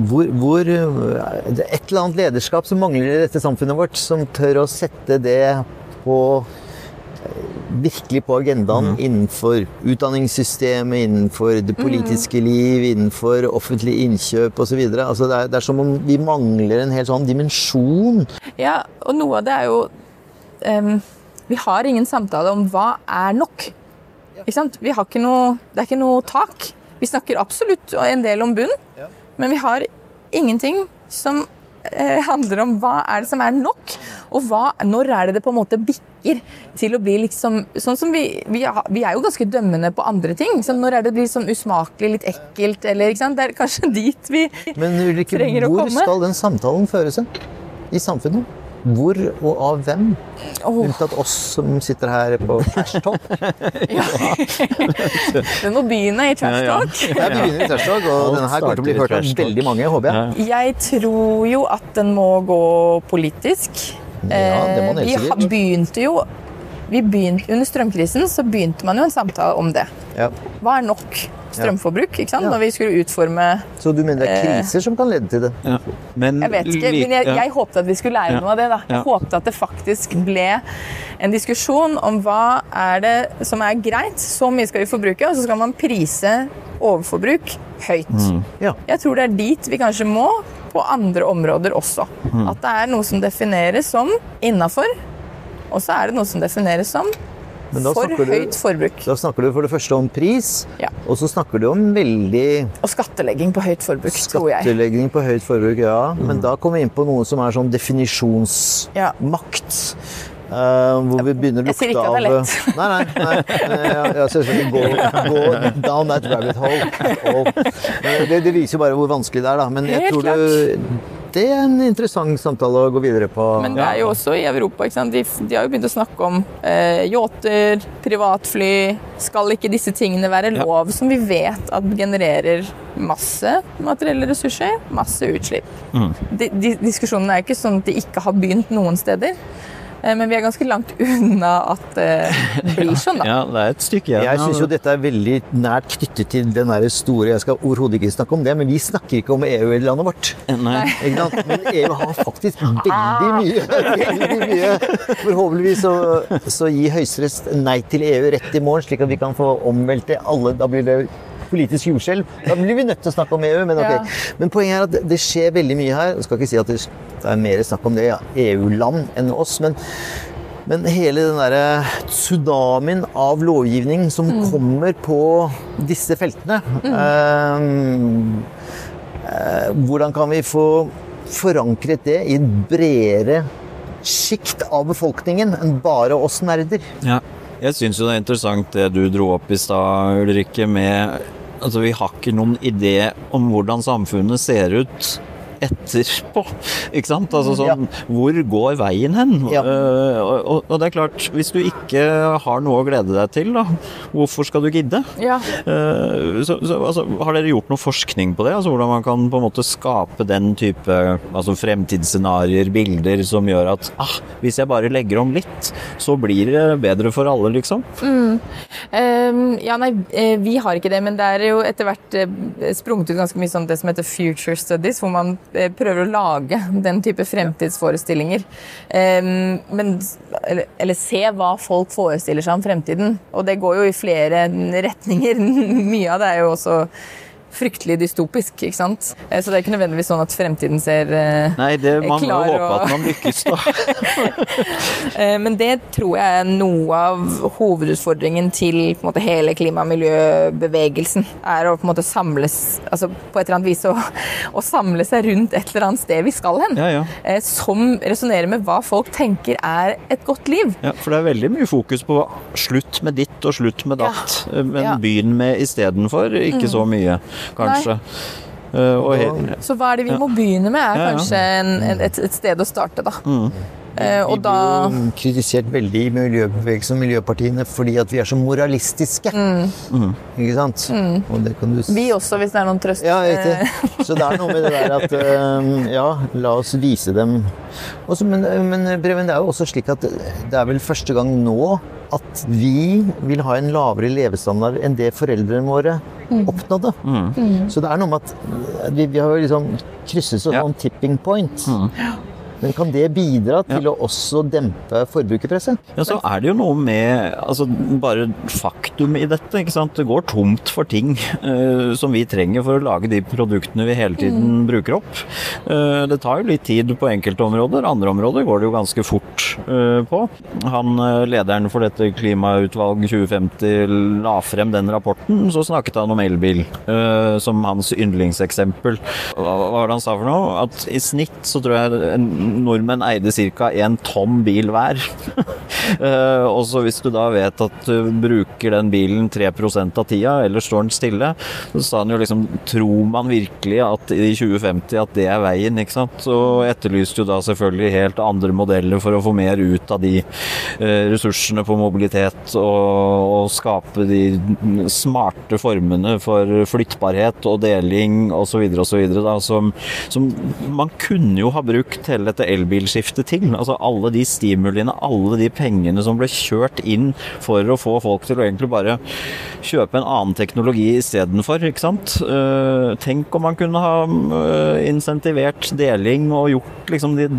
hvor, hvor er et eller annet lederskap som mangler i dette samfunnet vårt, som tør å sette det på øh, Virkelig på agendaen innenfor utdanningssystemet, innenfor det politiske liv, innenfor offentlig innkjøp osv. Altså det, er- det er som om vi mangler en helt sånn dimensjon Ja, og noe av det er jo um, Vi har ingen samtale om hva er nok. Ikke sant? Vi har ikke noe, det er ikke noe tak. Vi snakker absolutt en del om bunn, men vi har ingenting som eh, handler om hva er det som er nok, og hva, når er det det på en måte bikker til å bli liksom Sånn som vi, vi, vi er jo ganske dømmende på andre ting. Sånn, når er det blir sånn usmakelig, litt ekkelt, eller ikke sant? Det er kanskje dit vi Men Ulrikke, Trenger å hvor skal den samtalen føres hen? I samfunnet? Hvor og av hvem? Oh. Unntatt oss som sitter her på Trash Talk. Ja. Den må begynne i Trash Ja, ja. Begynner i Trash Talk, og denne her kommer til å bli hørt av veldig mange, håper jeg. Ja. Jeg tror jo at den må gå politisk. Ja, det må den Eh, helt sikkert. Vi begynte jo begynte, Under strømkrisen så begynte man jo en samtale om det. Ja. Hva er nok strømforbruk? ikke sant? Ja. Når vi skulle utforme Så du mener det er Eh. kriser som kan lede til det? Ja. Men, Jeg vet ikke, men jeg, jeg håpet at vi skulle lære Ja. noe av det. da. Jeg Ja. håpet at det faktisk ble en diskusjon om hva er det som er greit. Så mye skal vi forbruke, og så skal man prise overforbruk høyt. Mm. Ja. Jeg tror det er dit vi kanskje må på andre områder også. Mm. At det er noe som defineres som innafor, og så er det noe som defineres som for høyt forbruk. Da snakker du for det første om pris, Ja. og så snakker du om veldig Og skattelegging på høyt forbruk, tror jeg. skattelegging på høyt forbruk. Ja, men da kommer vi inn på noe som er sånn definisjonsmakt. Ja. Uh, hvor vi begynner å lukte av Jeg sier ikke at det er lett. Nei, nei. nei. Eh, Ja, ja, selvfølgelig. Gå, gå down that rabbit hole. Og, eh, det, det viser jo bare hvor vanskelig det er, da. Men jeg Helt tror det, det er en interessant samtale å gå videre på. Men det er jo også i Europa. De, de har jo begynt å snakke om eh, yachter, privatfly. Skal ikke disse tingene være Ja. lov, som vi vet at genererer masse materielle ressurser, masse utslipp. Mm. De, de, diskusjonene er ikke sånn at de ikke har begynt noen steder. Eh, Men vi er ganske langt unna at det blir sånn, da. Ja, det er et stykke igjen. Jeg syns jo dette er veldig nært knyttet til den der store Jeg skal overhodet ikke snakke om det, men vi snakker ikke om EU i landet vårt. Nei. Ikke sant? Men EU har faktisk veldig mye. Veldig mye. Forhåpentligvis så, så gir Høyesterett nei til EU rett i morgen, slik at vi kan få omvelte alle. Da blir det politisk jordskjelv. Da blir vi nødt til å snakke om EU, men ok. Ja. Men poenget er at det- skjer veldig mye her. Jeg skal ikke si at det er mer snakk om det ja, EU-land enn oss, men men hele den derre tsunamien av lovgivning som kommer på disse feltene mm. eh, Hvordan kan vi få forankret det i et bredere sjikt av befolkningen enn bare oss nerder? Ja. Jeg syns jo det er interessant det du dro opp i stad, Ulrikke, med Altså, vi har ikke noen idé om hvordan samfunnet ser ut etterpå. Ikke sant? Altså sånn Hvor går veien hen? Ja. Eh, og, og det er klart, hvis du ikke har noe å glede deg til, da, hvorfor skal du gidde? Ja. Eh, så, så, altså, har dere gjort noe forskning på det? Altså Hvordan man kan på en måte skape den type altså fremtidsscenarioer, bilder, som gjør at ah, hvis jeg bare legger om litt, så blir det bedre for alle, liksom? Ehm, ja, nei, eh, vi har ikke det, men det er jo etter hvert sprunget ut ganske mye sånn det som heter future studies, hvor man prøver å lage den type fremtidsforestillinger. Men, eller, eller se hva folk forestiller seg om fremtiden. Og det går jo i flere retninger. Mye av det er jo også fryktelig dystopisk, ikke sant. Eh, Så det er ikke nødvendigvis sånn at fremtiden ser eh, Nei, det, man må håpe og- at man lykkes, da. Eh, Men det tror jeg er noe av hovedutfordringen til måte, hele klima- og miljøbevegelsen. Er å på en måte samles altså på et eller annet vis å, å samle seg rundt et eller annet sted vi skal hen. Ja, ja. eh, Som resonnerer med hva folk tenker er et godt liv. Ja, for det er veldig mye fokus på slutt med ditt og slutt med datt, men Ja. Mm. begynn med istedenfor ikke så mye, kanskje. Uh, og Så hva er det vi må begynne med, er kanskje en, et, et sted å starte, da. Eh, Vi Og da blir jo kritisert veldig i miljøbevegelsen og miljøpartiene fordi at vi er så moralistiske. Ikke sant? Og det kan du Vi også, hvis det er noen trøst. Ja, Eh, riktig. Så det er noe med det der at eh, Ja, la oss vise dem også, Men, men Breven, det er jo også slik at det er vel første gang nå at vi vil ha en lavere levestandard enn det foreldrene våre oppnådde. Så det er noe med at vi, vi har jo liksom krysset sånn Ja. tipping point. Men kan det bidra til å også dempe forbrukerpresset? Ja, så er det jo noe med altså, bare faktum i dette. ikke sant? Det går tomt for ting uh, som vi trenger for å lage de produktene vi hele tiden bruker opp. Uh, det tar jo litt tid på enkelte områder. Andre områder går det jo ganske fort uh, på. Han lederen for dette Klimautvalg 2050 la frem den rapporten, så snakket han om elbil som hans yndlingseksempel. Hva var det han sa for noe? At i snitt så tror jeg en nordmenn eide ca. én tom bil hver. Eh, og så hvis du da vet at du bruker den bilen 3% av tida, eller står den stille, så sa han jo liksom Tror man virkelig at i 2050 at det er veien, ikke sant? Og etterlyste jo da selvfølgelig helt andre modeller for å få mer ut av de eh, ressursene på mobilitet og, og skape de smarte formene for flyttbarhet og deling osv. osv. Som, som man kunne jo ha brukt hele dette elbilskiftet til. Altså alle de stimuliene, alle de pengene som ble kjørt inn for å få folk til å egentlig bare kjøpe en annen teknologi istedenfor, ikke sant. Eh, tenk om man kunne ha eh, insentivert deling og gjort liksom de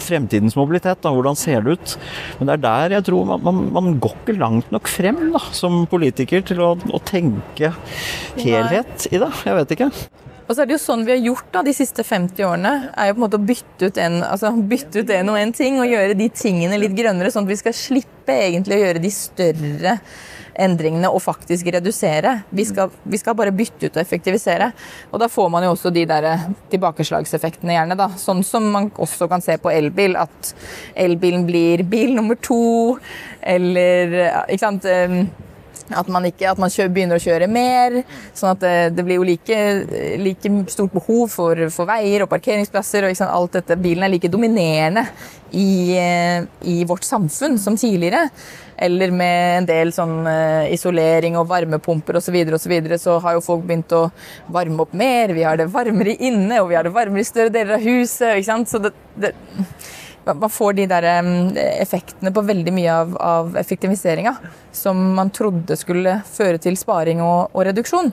fremtidens mobilitet, da, hvordan ser det ut? Men det er der jeg tror man, man, man går ikke langt nok frem da, som politiker til å, å tenke helhet i det. Jeg vet ikke. Og så er det jo sånn vi har gjort da, de siste 50 årene. er jo på en måte å bytte ut en, altså bytte ut en og en ting og gjøre de tingene litt grønnere, sånn at vi skal slippe egentlig å gjøre de større endringene og faktisk redusere. Vi skal, vi skal bare bytte ut og effektivisere. Og da får man jo også de der tilbakeslagseffektene gjerne, da. Sånn som man også kan se på elbil, at elbilen blir bil nummer to, eller Ikke sant. At man, ikke, at man kjører, begynner å kjøre mer. sånn at det, det blir jo like, like stort behov for, for veier og parkeringsplasser. og sant, alt dette. Bilen er like dominerende i, eh, i vårt samfunn som tidligere. Eller med en del sånn eh, isolering og varmepumper osv. Så, og så, videre, så har jo folk begynt å varme opp mer. Vi har det varmere inne, og vi har det varmere i større deler av huset. ikke sant? Så det, det man får de der effektene på veldig mye av, av effektiviseringa som man trodde skulle føre til sparing og, og reduksjon.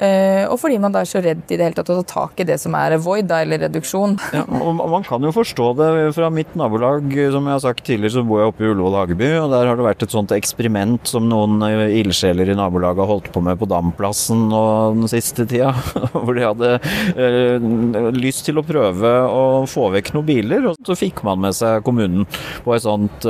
Uh, og fordi man da er så redd i det hele tatt å ta tak i det som er void, eller reduksjon. Ja, og Man kan jo forstå det fra mitt nabolag. Som jeg har sagt tidligere, så bor jeg oppe i Ullevål Hageby. og Der har det vært et sånt eksperiment som noen eh, ildsjeler i nabolaget har holdt på med på Damplassen den siste tida. Hvor de hadde uh, lyst til å prøve å få vekk noen biler. Og så fikk man med seg kommunen på et sånt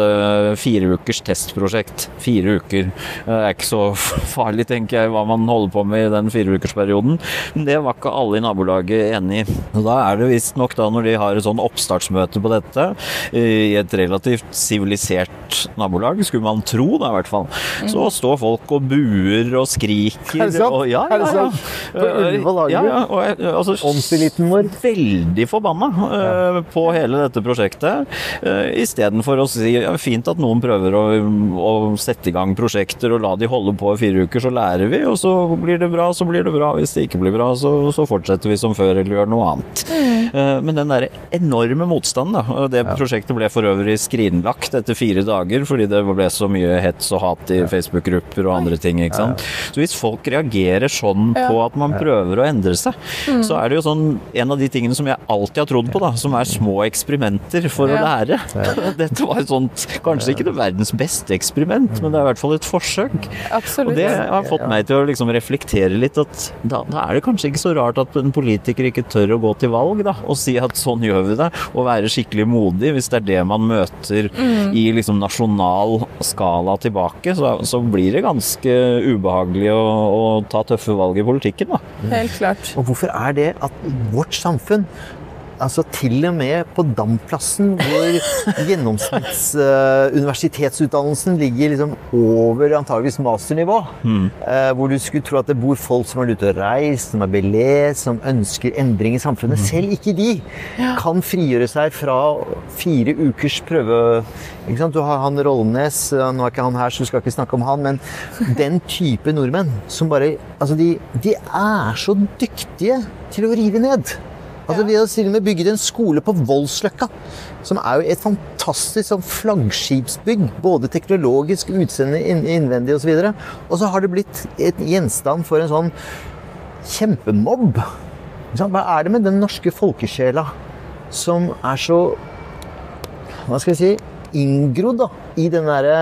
fire ukers testprosjekt. Fire uker. Det er ikke så farlig, tenker jeg, hva man holder på med i den fire fireуkersperioden. Men det var ikke alle i nabolaget enig i. Da er det visstnok da når de har et sånn oppstartsmøte på dette, i et relativt sivilisert nabolag, skulle man tro da i hvert fall, så står folk og buer og skriker. Er det sant? Og, ja, ja, ja. På Ullevål Hageby? Ja, ja, og, altså, vår. veldig forbanna uh, på hele dette prosjektet. Uh, Istedenfor å si ja, fint at noen prøver å, å sette i gang prosjekter og la de holde på i fire uker, så lærer vi, og så blir det bra, så blir det bra. Hvis det ikke blir bra, så, så fortsetter vi som før eller gjør noe annet. Eh, men den der enorme motstanden, da. og Det prosjektet ble for øvrig skrinlagt etter fire dager fordi det ble så mye hets og hat i Facebook-grupper og andre ting. ikke sant? Så hvis folk reagerer sånn på at man prøver å endre seg, så er det jo sånn en av de tingene som jeg alltid har trodd på, da, som er små eksperimenter for å Ja. lære. Dette var et sånt, kanskje ikke det verdens beste eksperiment, men det er i hvert fall et forsøk. Absolutt. Og det har fått meg til å liksom reflektere litt at da, da er det kanskje ikke så rart at en politiker ikke tør å gå til valg da, og si at sånn gjør vi det, og være skikkelig modig hvis det er det man møter i liksom nasjonal skala tilbake, så, så blir det ganske ubehagelig å, å ta tøffe valg i politikken. da. Helt klart. Og hvorfor er det at vårt samfunn Altså Til og med på Damplassen, hvor gjennomsnittsuniversitetsutdannelsen ligger liksom over antageligvis masternivå, eh, hvor du skulle tro at det bor folk som er ute og reist, som er belest, som ønsker endring i samfunnet. Selv ikke de kan frigjøre seg fra fire ukers prøve... Ikke sant? Du har han Rollnes, eh, nå er ikke han her, så vi skal ikke snakke om han, men den type nordmenn som bare Altså, de, de er så dyktige til å rive ned. Altså, Vi har med bygget en skole på Voldsløkka, som er jo et fantastisk sånn flaggskipsbygg. Både teknologisk, utseende, innvendig osv. Og, så og så har det blitt et gjenstand for en sånn kjempemobb. Hva er det med den norske folkesjela som er så Hva skal jeg si inngrodd da, i den derre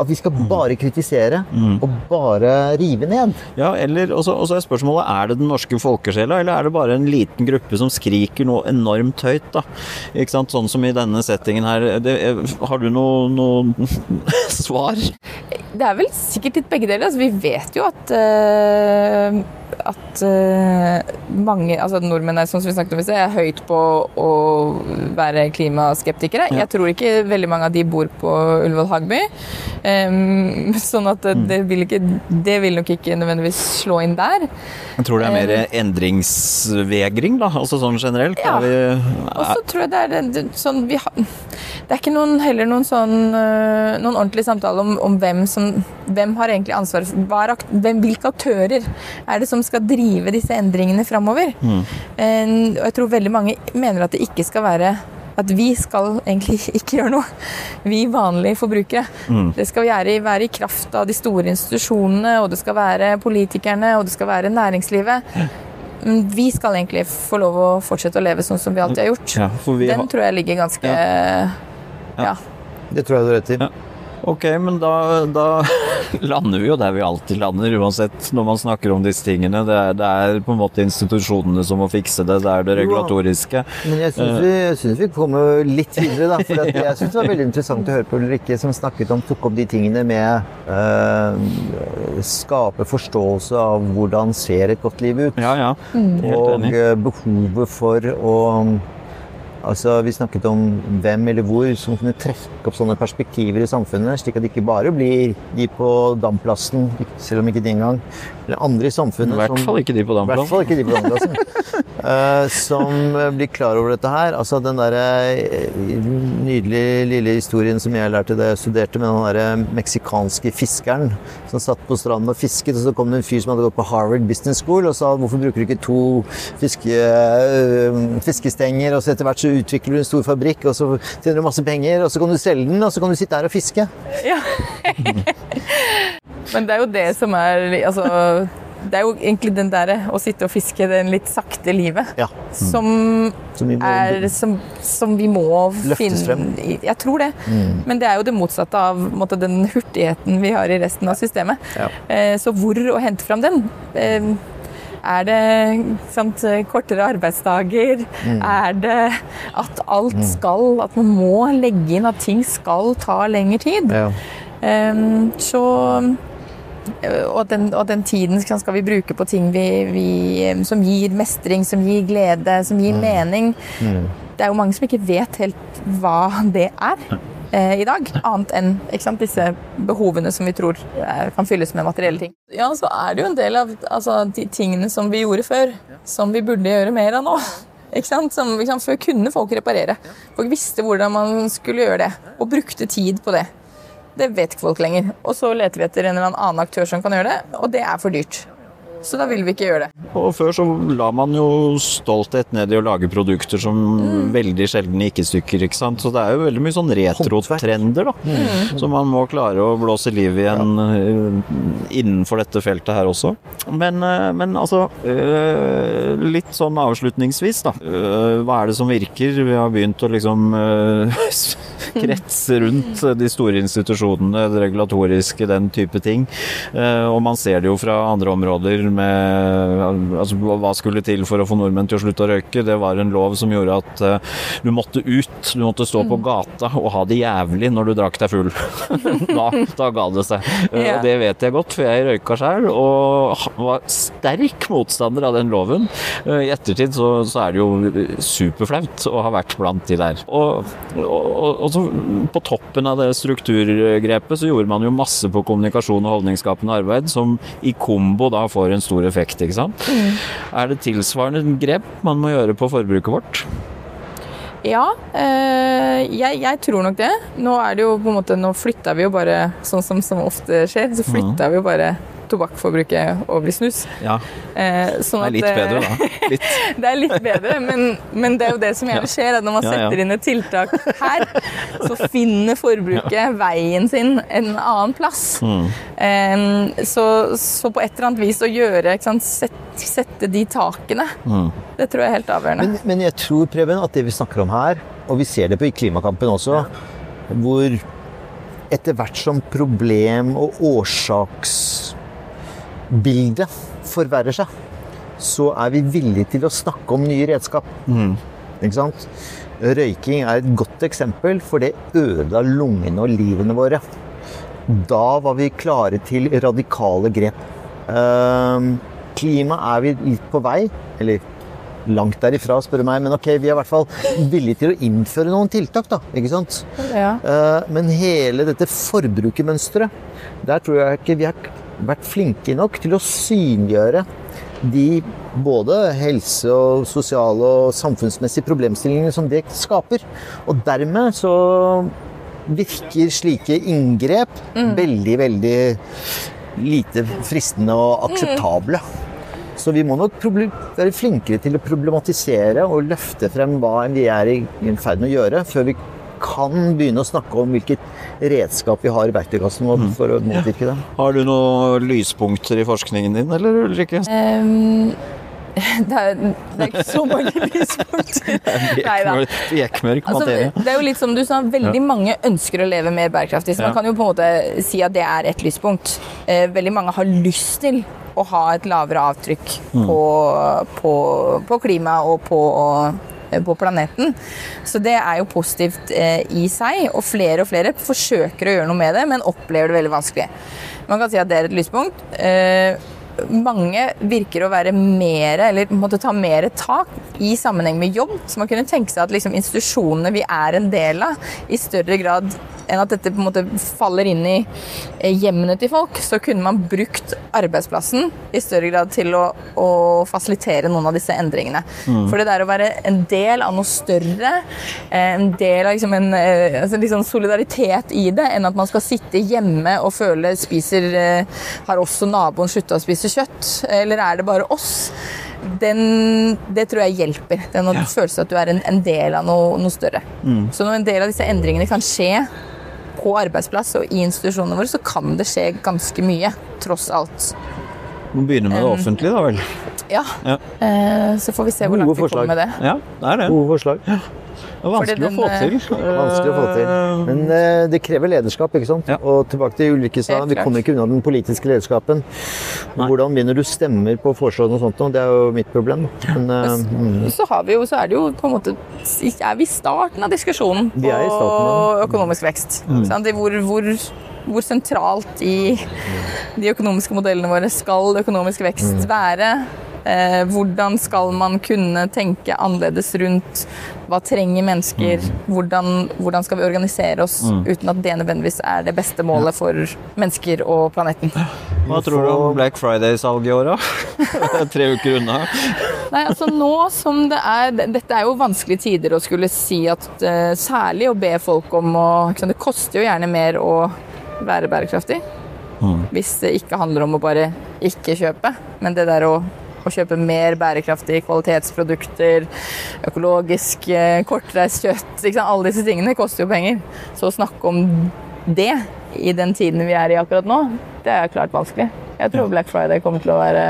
at vi skal bare kritisere og bare rive ned. Ja, eller, og så og så er spørsmålet er det den norske folkesjela, eller er det bare en liten gruppe som skriker noe enormt høyt? da? Ikke sant? Sånn som i denne settingen her. Det, har du noe, noe svar? Det er vel sikkert litt begge deler. Altså, vi vet jo at uh, at uh, mange altså nordmenn er, som vi snakket om i sted, er høyt på å være klimaskeptikere. Jeg tror ikke veldig mange av de bor på Ullevål Hagby. Em, sånn at det, det, vil ikke, det vil nok ikke nødvendigvis slå inn der. Jeg tror det er mer endringsvegring, da, altså sånn generelt. Ja. Og så tror jeg det er det- sånn vi har, Det er ikke noen, heller noen sånn øh, Noen ordentlig samtale om, om hvem som Hvem har egentlig ansvaret for hvem, Hvilke aktører er det som skal drive disse endringene framover? Eh, og jeg tror veldig mange mener at det ikke skal være at vi skal egentlig ikke gjøre noe. Vi vanlige forbrukere. Det skal være, være i kraft av de store institusjonene, og det skal være politikerne, og det skal være næringslivet. Mm, Vi skal egentlig få lov å fortsette å leve sånn som vi alltid har gjort. ja, for vi Den har, tror jeg ligger ganske Ja. Det tror jeg du har rett i. Ja. Ok, men da, da lander vi jo der vi alltid lander, uansett når man snakker om disse tingene. Det er, det er på en måte institusjonene som må fikse det, det er det regulatoriske. Men jeg syns vi, jeg synes vi kommer litt videre, da. For at jeg syns det var veldig interessant å høre på Ulrikke som snakket om, tok opp de tingene med øh, skape forståelse av hvordan ser et godt liv ut. Ja, ja. Helt Og enig. eh, behovet for å Altså, Vi snakket om hvem eller hvor som kunne trekke opp sånne perspektiver i samfunnet, slik at det ikke bare blir de på Damplassen, selv om ikke de engang, eller andre i I samfunnet hvert fall ikke de på i hvert fall ikke de på Damplassen. uh, som eh, blir klar over dette her. Altså den derre eh, nydelige lille historien som jeg lærte da jeg studerte, med den derre meksikanske fiskeren som satt på stranden og fisket, og så kom det en fyr som hadde gått på Harvard Business School og sa hvorfor bruker du ikke to fiske, eh, fiskestenger, og så etter hvert så utvikler du en stor fabrikk, og så tjener du masse penger, og så kan du selge den, og så kan du sitte her og fiske. Ja. Men det er jo det som er Altså det er jo egentlig den der å sitte og fiske den litt sakte livet Ja. som, Som vi må er som, som vi må finne frem. Mm. Jeg tror det. Men det er jo det motsatte av måtte, den hurtigheten vi har i resten av systemet. Ja. Eh, så hvor å hente fram den? Eh, er det sant, kortere arbeidsdager? Mm. Er det at alt skal At man må legge inn at ting skal ta lengre tid? Ja. Um, så og den, og den tiden skal skal vi bruke på ting vi, vi, som gir mestring, som gir glede, som gir mening. Det er jo mange som ikke vet helt hva det er eh, i dag. Annet enn ikke sant, disse behovene som vi tror eh, kan fylles med materielle ting. Ja, så er det jo en del av altså, de tingene som vi gjorde før, som vi burde gjøre mer av nå. Ikke sant? Som, ikke sant? Før kunne folk reparere. Folk visste hvordan man skulle gjøre det, og brukte tid på det. Det vet ikke folk lenger. Og så leter vi etter en eller annen aktør som kan gjøre det, og det er for dyrt. Så da vil vi ikke gjøre det. Og før så la man jo stolthet ned i å lage produkter som Mm. veldig sjelden gikk i stykker, ikke sant. Så det er jo veldig mye sånn retrotrender, da. Mm. Som man må klare å blåse liv igjen ja. innenfor dette feltet her også. Men, eh, men altså eh, Litt sånn avslutningsvis, da. Eh, Hva er det som virker? Vi har begynt å liksom eh, kretse rundt de store institusjonene, det regulatoriske, den type ting. Eh, Og man ser det jo fra andre områder med altså, Hva skulle til for å få nordmenn til å slutte å røyke? Det var en lov som gjorde at uh, du måtte ut, du måtte stå på gata og ha det jævlig når du drakk deg full. da, da ga det seg. Uh, yeah. Og det vet jeg godt, for jeg røyka sjøl og var sterk motstander av den loven. Uh, I ettertid så, så er det jo superflaut å ha vært blant de der. Og, og, og, og så på toppen av det strukturgrepet så gjorde man jo masse på kommunikasjon og holdningsskapende arbeid, som i kombo da får en stor effekt, ikke sant. Er det tilsvarende grep man må gjøre på forbruket vårt? Ja, øh, jeg, jeg tror nok det. Nå er det jo på en måte, nå flytta vi jo bare, sånn som, som ofte skjer, så flytta vi jo bare tobakkforbruket over i snus. Ja, Eh, sånn det er litt at, eh, bedre da. Litt. Det er litt bedre, men, men det er jo det som gjerne skjer. At når man Ja, ja. setter inn et tiltak her, så finner forbruket veien sin en annen plass. Mm. Eh, så, så på et eller annet vis å gjøre ikke sant, sette, sette de takene, Mm. det tror jeg er helt avgjørende. Men, men jeg tror Preben, at det vi snakker om her, og vi ser det på i klimakampen også, hvor etter hvert som problem- og årsaksbildet forverrer seg, så er vi villige til å snakke om nye redskap. Ikke sant? Røyking er et godt eksempel, for det ødela lungene og livene våre. Da var vi klare til radikale grep. Ehm, klima er vi litt på vei, eller langt derifra, spør du meg, men ok, vi er i hvert fall villige til å innføre noen tiltak, da. Ikke sant? Ja. Eh, Men hele dette forbrukermønsteret, der tror jeg ikke vi har vært flinke nok til å synliggjøre de både helse- og sosiale og samfunnsmessige problemstillingene som det skaper. Og dermed så virker slike inngrep veldig, veldig lite fristende og akseptable. Så vi må nok være flinkere til å problematisere og løfte frem hva vi er i ferd med å gjøre, før vi kan begynne å snakke om hvilket redskap vi har i verktøykassen vår for å motvirke det. Har du noen lyspunkter i forskningen din, eller Ulrikke? Um det, er, det er ikke så mange lyspunkter. Bekmørk Altså, materie. det er jo litt som du sa, veldig mange ønsker å leve mer bærekraftig. Så man Ja. kan jo på en måte si at det er et lyspunkt. Eh, veldig mange har lyst til å ha et lavere avtrykk Mm. på, på, på klima og på, på planeten. Så det er jo positivt eh, i seg, og flere og flere forsøker å gjøre noe med det, men opplever det veldig vanskelig. Man kan si at det er et lyspunkt. Mange virker å være mer, eller måtte ta mer tak i sammenheng med jobb. Så man kunne tenke seg at liksom institusjonene vi er en del av, i større grad enn at dette på en måte faller inn i eh, hjemmene til folk, så kunne man brukt arbeidsplassen i større grad til å, å fasilitere noen av disse endringene. For det der å være en del av noe større, eh, en del av liksom en eh, altså liksom solidaritet i det, enn at man skal sitte hjemme og føle spiser Har også naboen slutta å spise kjøtt, eller er det bare oss? den, det tror jeg hjelper. Den ja. følelsen at du er en, en del av noe, noe større. Mm. Så når en del av disse endringene kan skje på arbeidsplass og i institusjonene våre, så kan det skje ganske mye, tross alt. Vi Må begynne med det um, offentlige, da vel. Ja. ja. Eh, så får vi se hvor langt vi kommer med det. Ja, det er det. Gode forslag. Ja. Det er vanskelig den, å få til. Eh, vanskelig å få til. Men uh, det krever lederskap, ikke sant. Ja. Og tilbake til Ulrikke vi kommer ikke unna den politiske lederskapen. Nei. Hvordan vinner du stemmer på forslag og sånt, det er jo mitt problem. Men, uh, mm. så, vi jo, så, er det jo på en måte Er vi i starten av diskusjonen på starten, økonomisk vekst? Mm. Hvor, hvor, hvor, sentralt i de økonomiske modellene våre skal økonomisk vekst mm. være? Eh, hvordan skal man kunne tenke annerledes rundt hva trenger mennesker? Mm. Hvordan, hvordan skal vi organisere oss mm. uten at det nødvendigvis er det beste målet for mennesker og planeten? Hva tror du om Black Friday-salget i år, da? Tre uker unna. Nei, altså nå som det er Dette er jo vanskelige tider å skulle si at uh, Særlig å be folk om å Det koster jo gjerne mer å være bærekraftig. Mm. Hvis det ikke handler om å bare ikke kjøpe, men det der å å kjøpe mer bærekraftige kvalitetsprodukter, økologisk, eh, kortreist kjøtt Alle disse tingene koster jo penger. Så å snakke om det i den tiden vi er i akkurat nå, det er klart vanskelig. Jeg tror Black Friday kommer til å være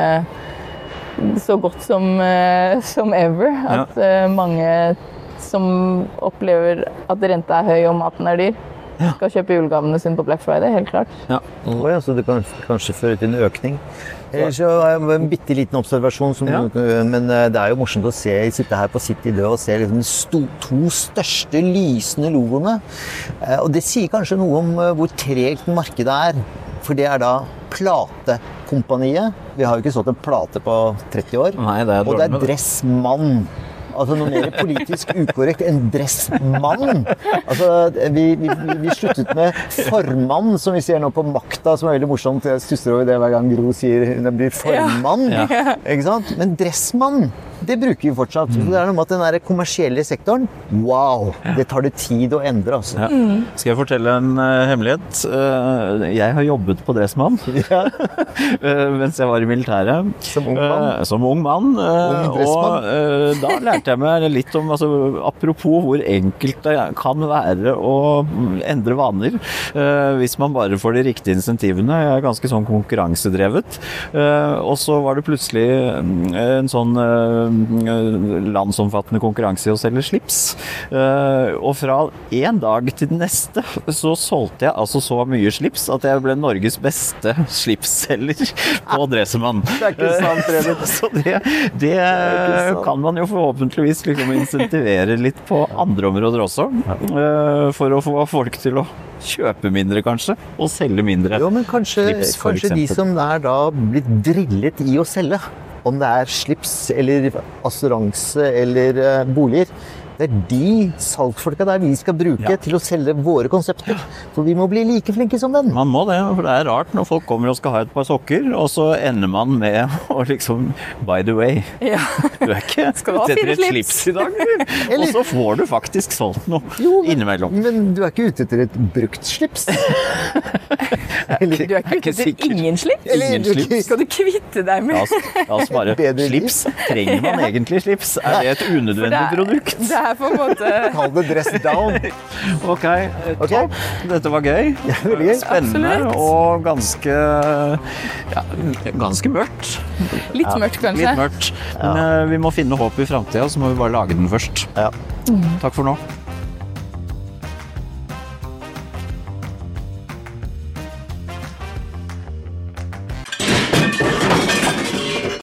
så godt som, eh, som ever. At ja. Eh, mange som opplever at renta er høy og maten er dyr, skal kjøpe julegavene sine på Black Friday. Helt klart. Ja. Oh, ja, så det kan kanskje føre til en økning? Ellers så har jeg en bitte liten observasjon, som, ja. men eh, det er jo morsomt å se, sitte her på City Død og se liksom de to største lysende logoene. Eh, og det sier kanskje noe om eh, hvor tregt markedet er. For det er da Platekompaniet. Vi har jo ikke stått en plate på 30 år. Nei, det og det er Dressmann. Altså noe mer politisk ukorrekt enn dressmann. Altså, vi, vi, vi, sluttet med formann, som vi ser nå på Makta, som er veldig morsomt. Jeg stusser over det hver gang Gro sier hun blir formann. Ja. Ikke sant? Men dressmann det bruker vi fortsatt. Mm. det er noe med at den der kommersielle sektoren Wow! Det tar det tid å endre, altså. Ja. Skal jeg fortelle en uh, hemmelighet? Uh, jeg har jobbet på Dressmann ja. uh, mens jeg var i militæret. Som ung mann? som ung mann. og da lærte jeg meg litt om altså, Apropos hvor enkelt det kan være å endre vaner hvis man bare får de riktige insentivene. Jeg er ganske sånn konkurransedrevet. og så var det plutselig en sånn Eh, landsomfattende konkurranse i å selge slips. Eh, og fra en dag til den neste så solgte jeg altså så mye slips at jeg ble Norges beste slipsselger på Dresemann. Det er ikke sant, Fredrik Så det, det, det kan man jo forhåpentligvis liksom insentivere litt på andre områder også. Eh, for å få folk til å kjøpe mindre, kanskje, og selge mindre. Jo, men kanskje, slips, kanskje de som er da blitt drillet i å selge, om det er slips eller assuranse eller eh, boliger. Det er de salgsfolka der vi skal bruke ja. til å selge våre konsepter. For vi må bli like flinke som den. Man må det, for det er rart når folk kommer og skal ha et par sokker, og så ender man med å liksom By the way, ja. du er ikke ute etter et slips i dag, eller? Og så får du faktisk solgt noe jo, men, innimellom. Men du er ikke ute etter et brukt slips? Eller, du er ikke ute etter ingen slips? Ingen slips. Skal du kvitte deg med La oss bare Slips. Trenger man egentlig slips? Er det et unødvendig det er, produkt? Det er på en måte Kall det dress down. ok, okay. Dette var gøy. Spennende Absolutt. og ganske ja, ganske mørkt. Litt mørkt, kanskje. Litt mørkt. Men ja. Eh, vi må finne håp i framtida, så må vi bare lage den først. Ja. Takk for nå.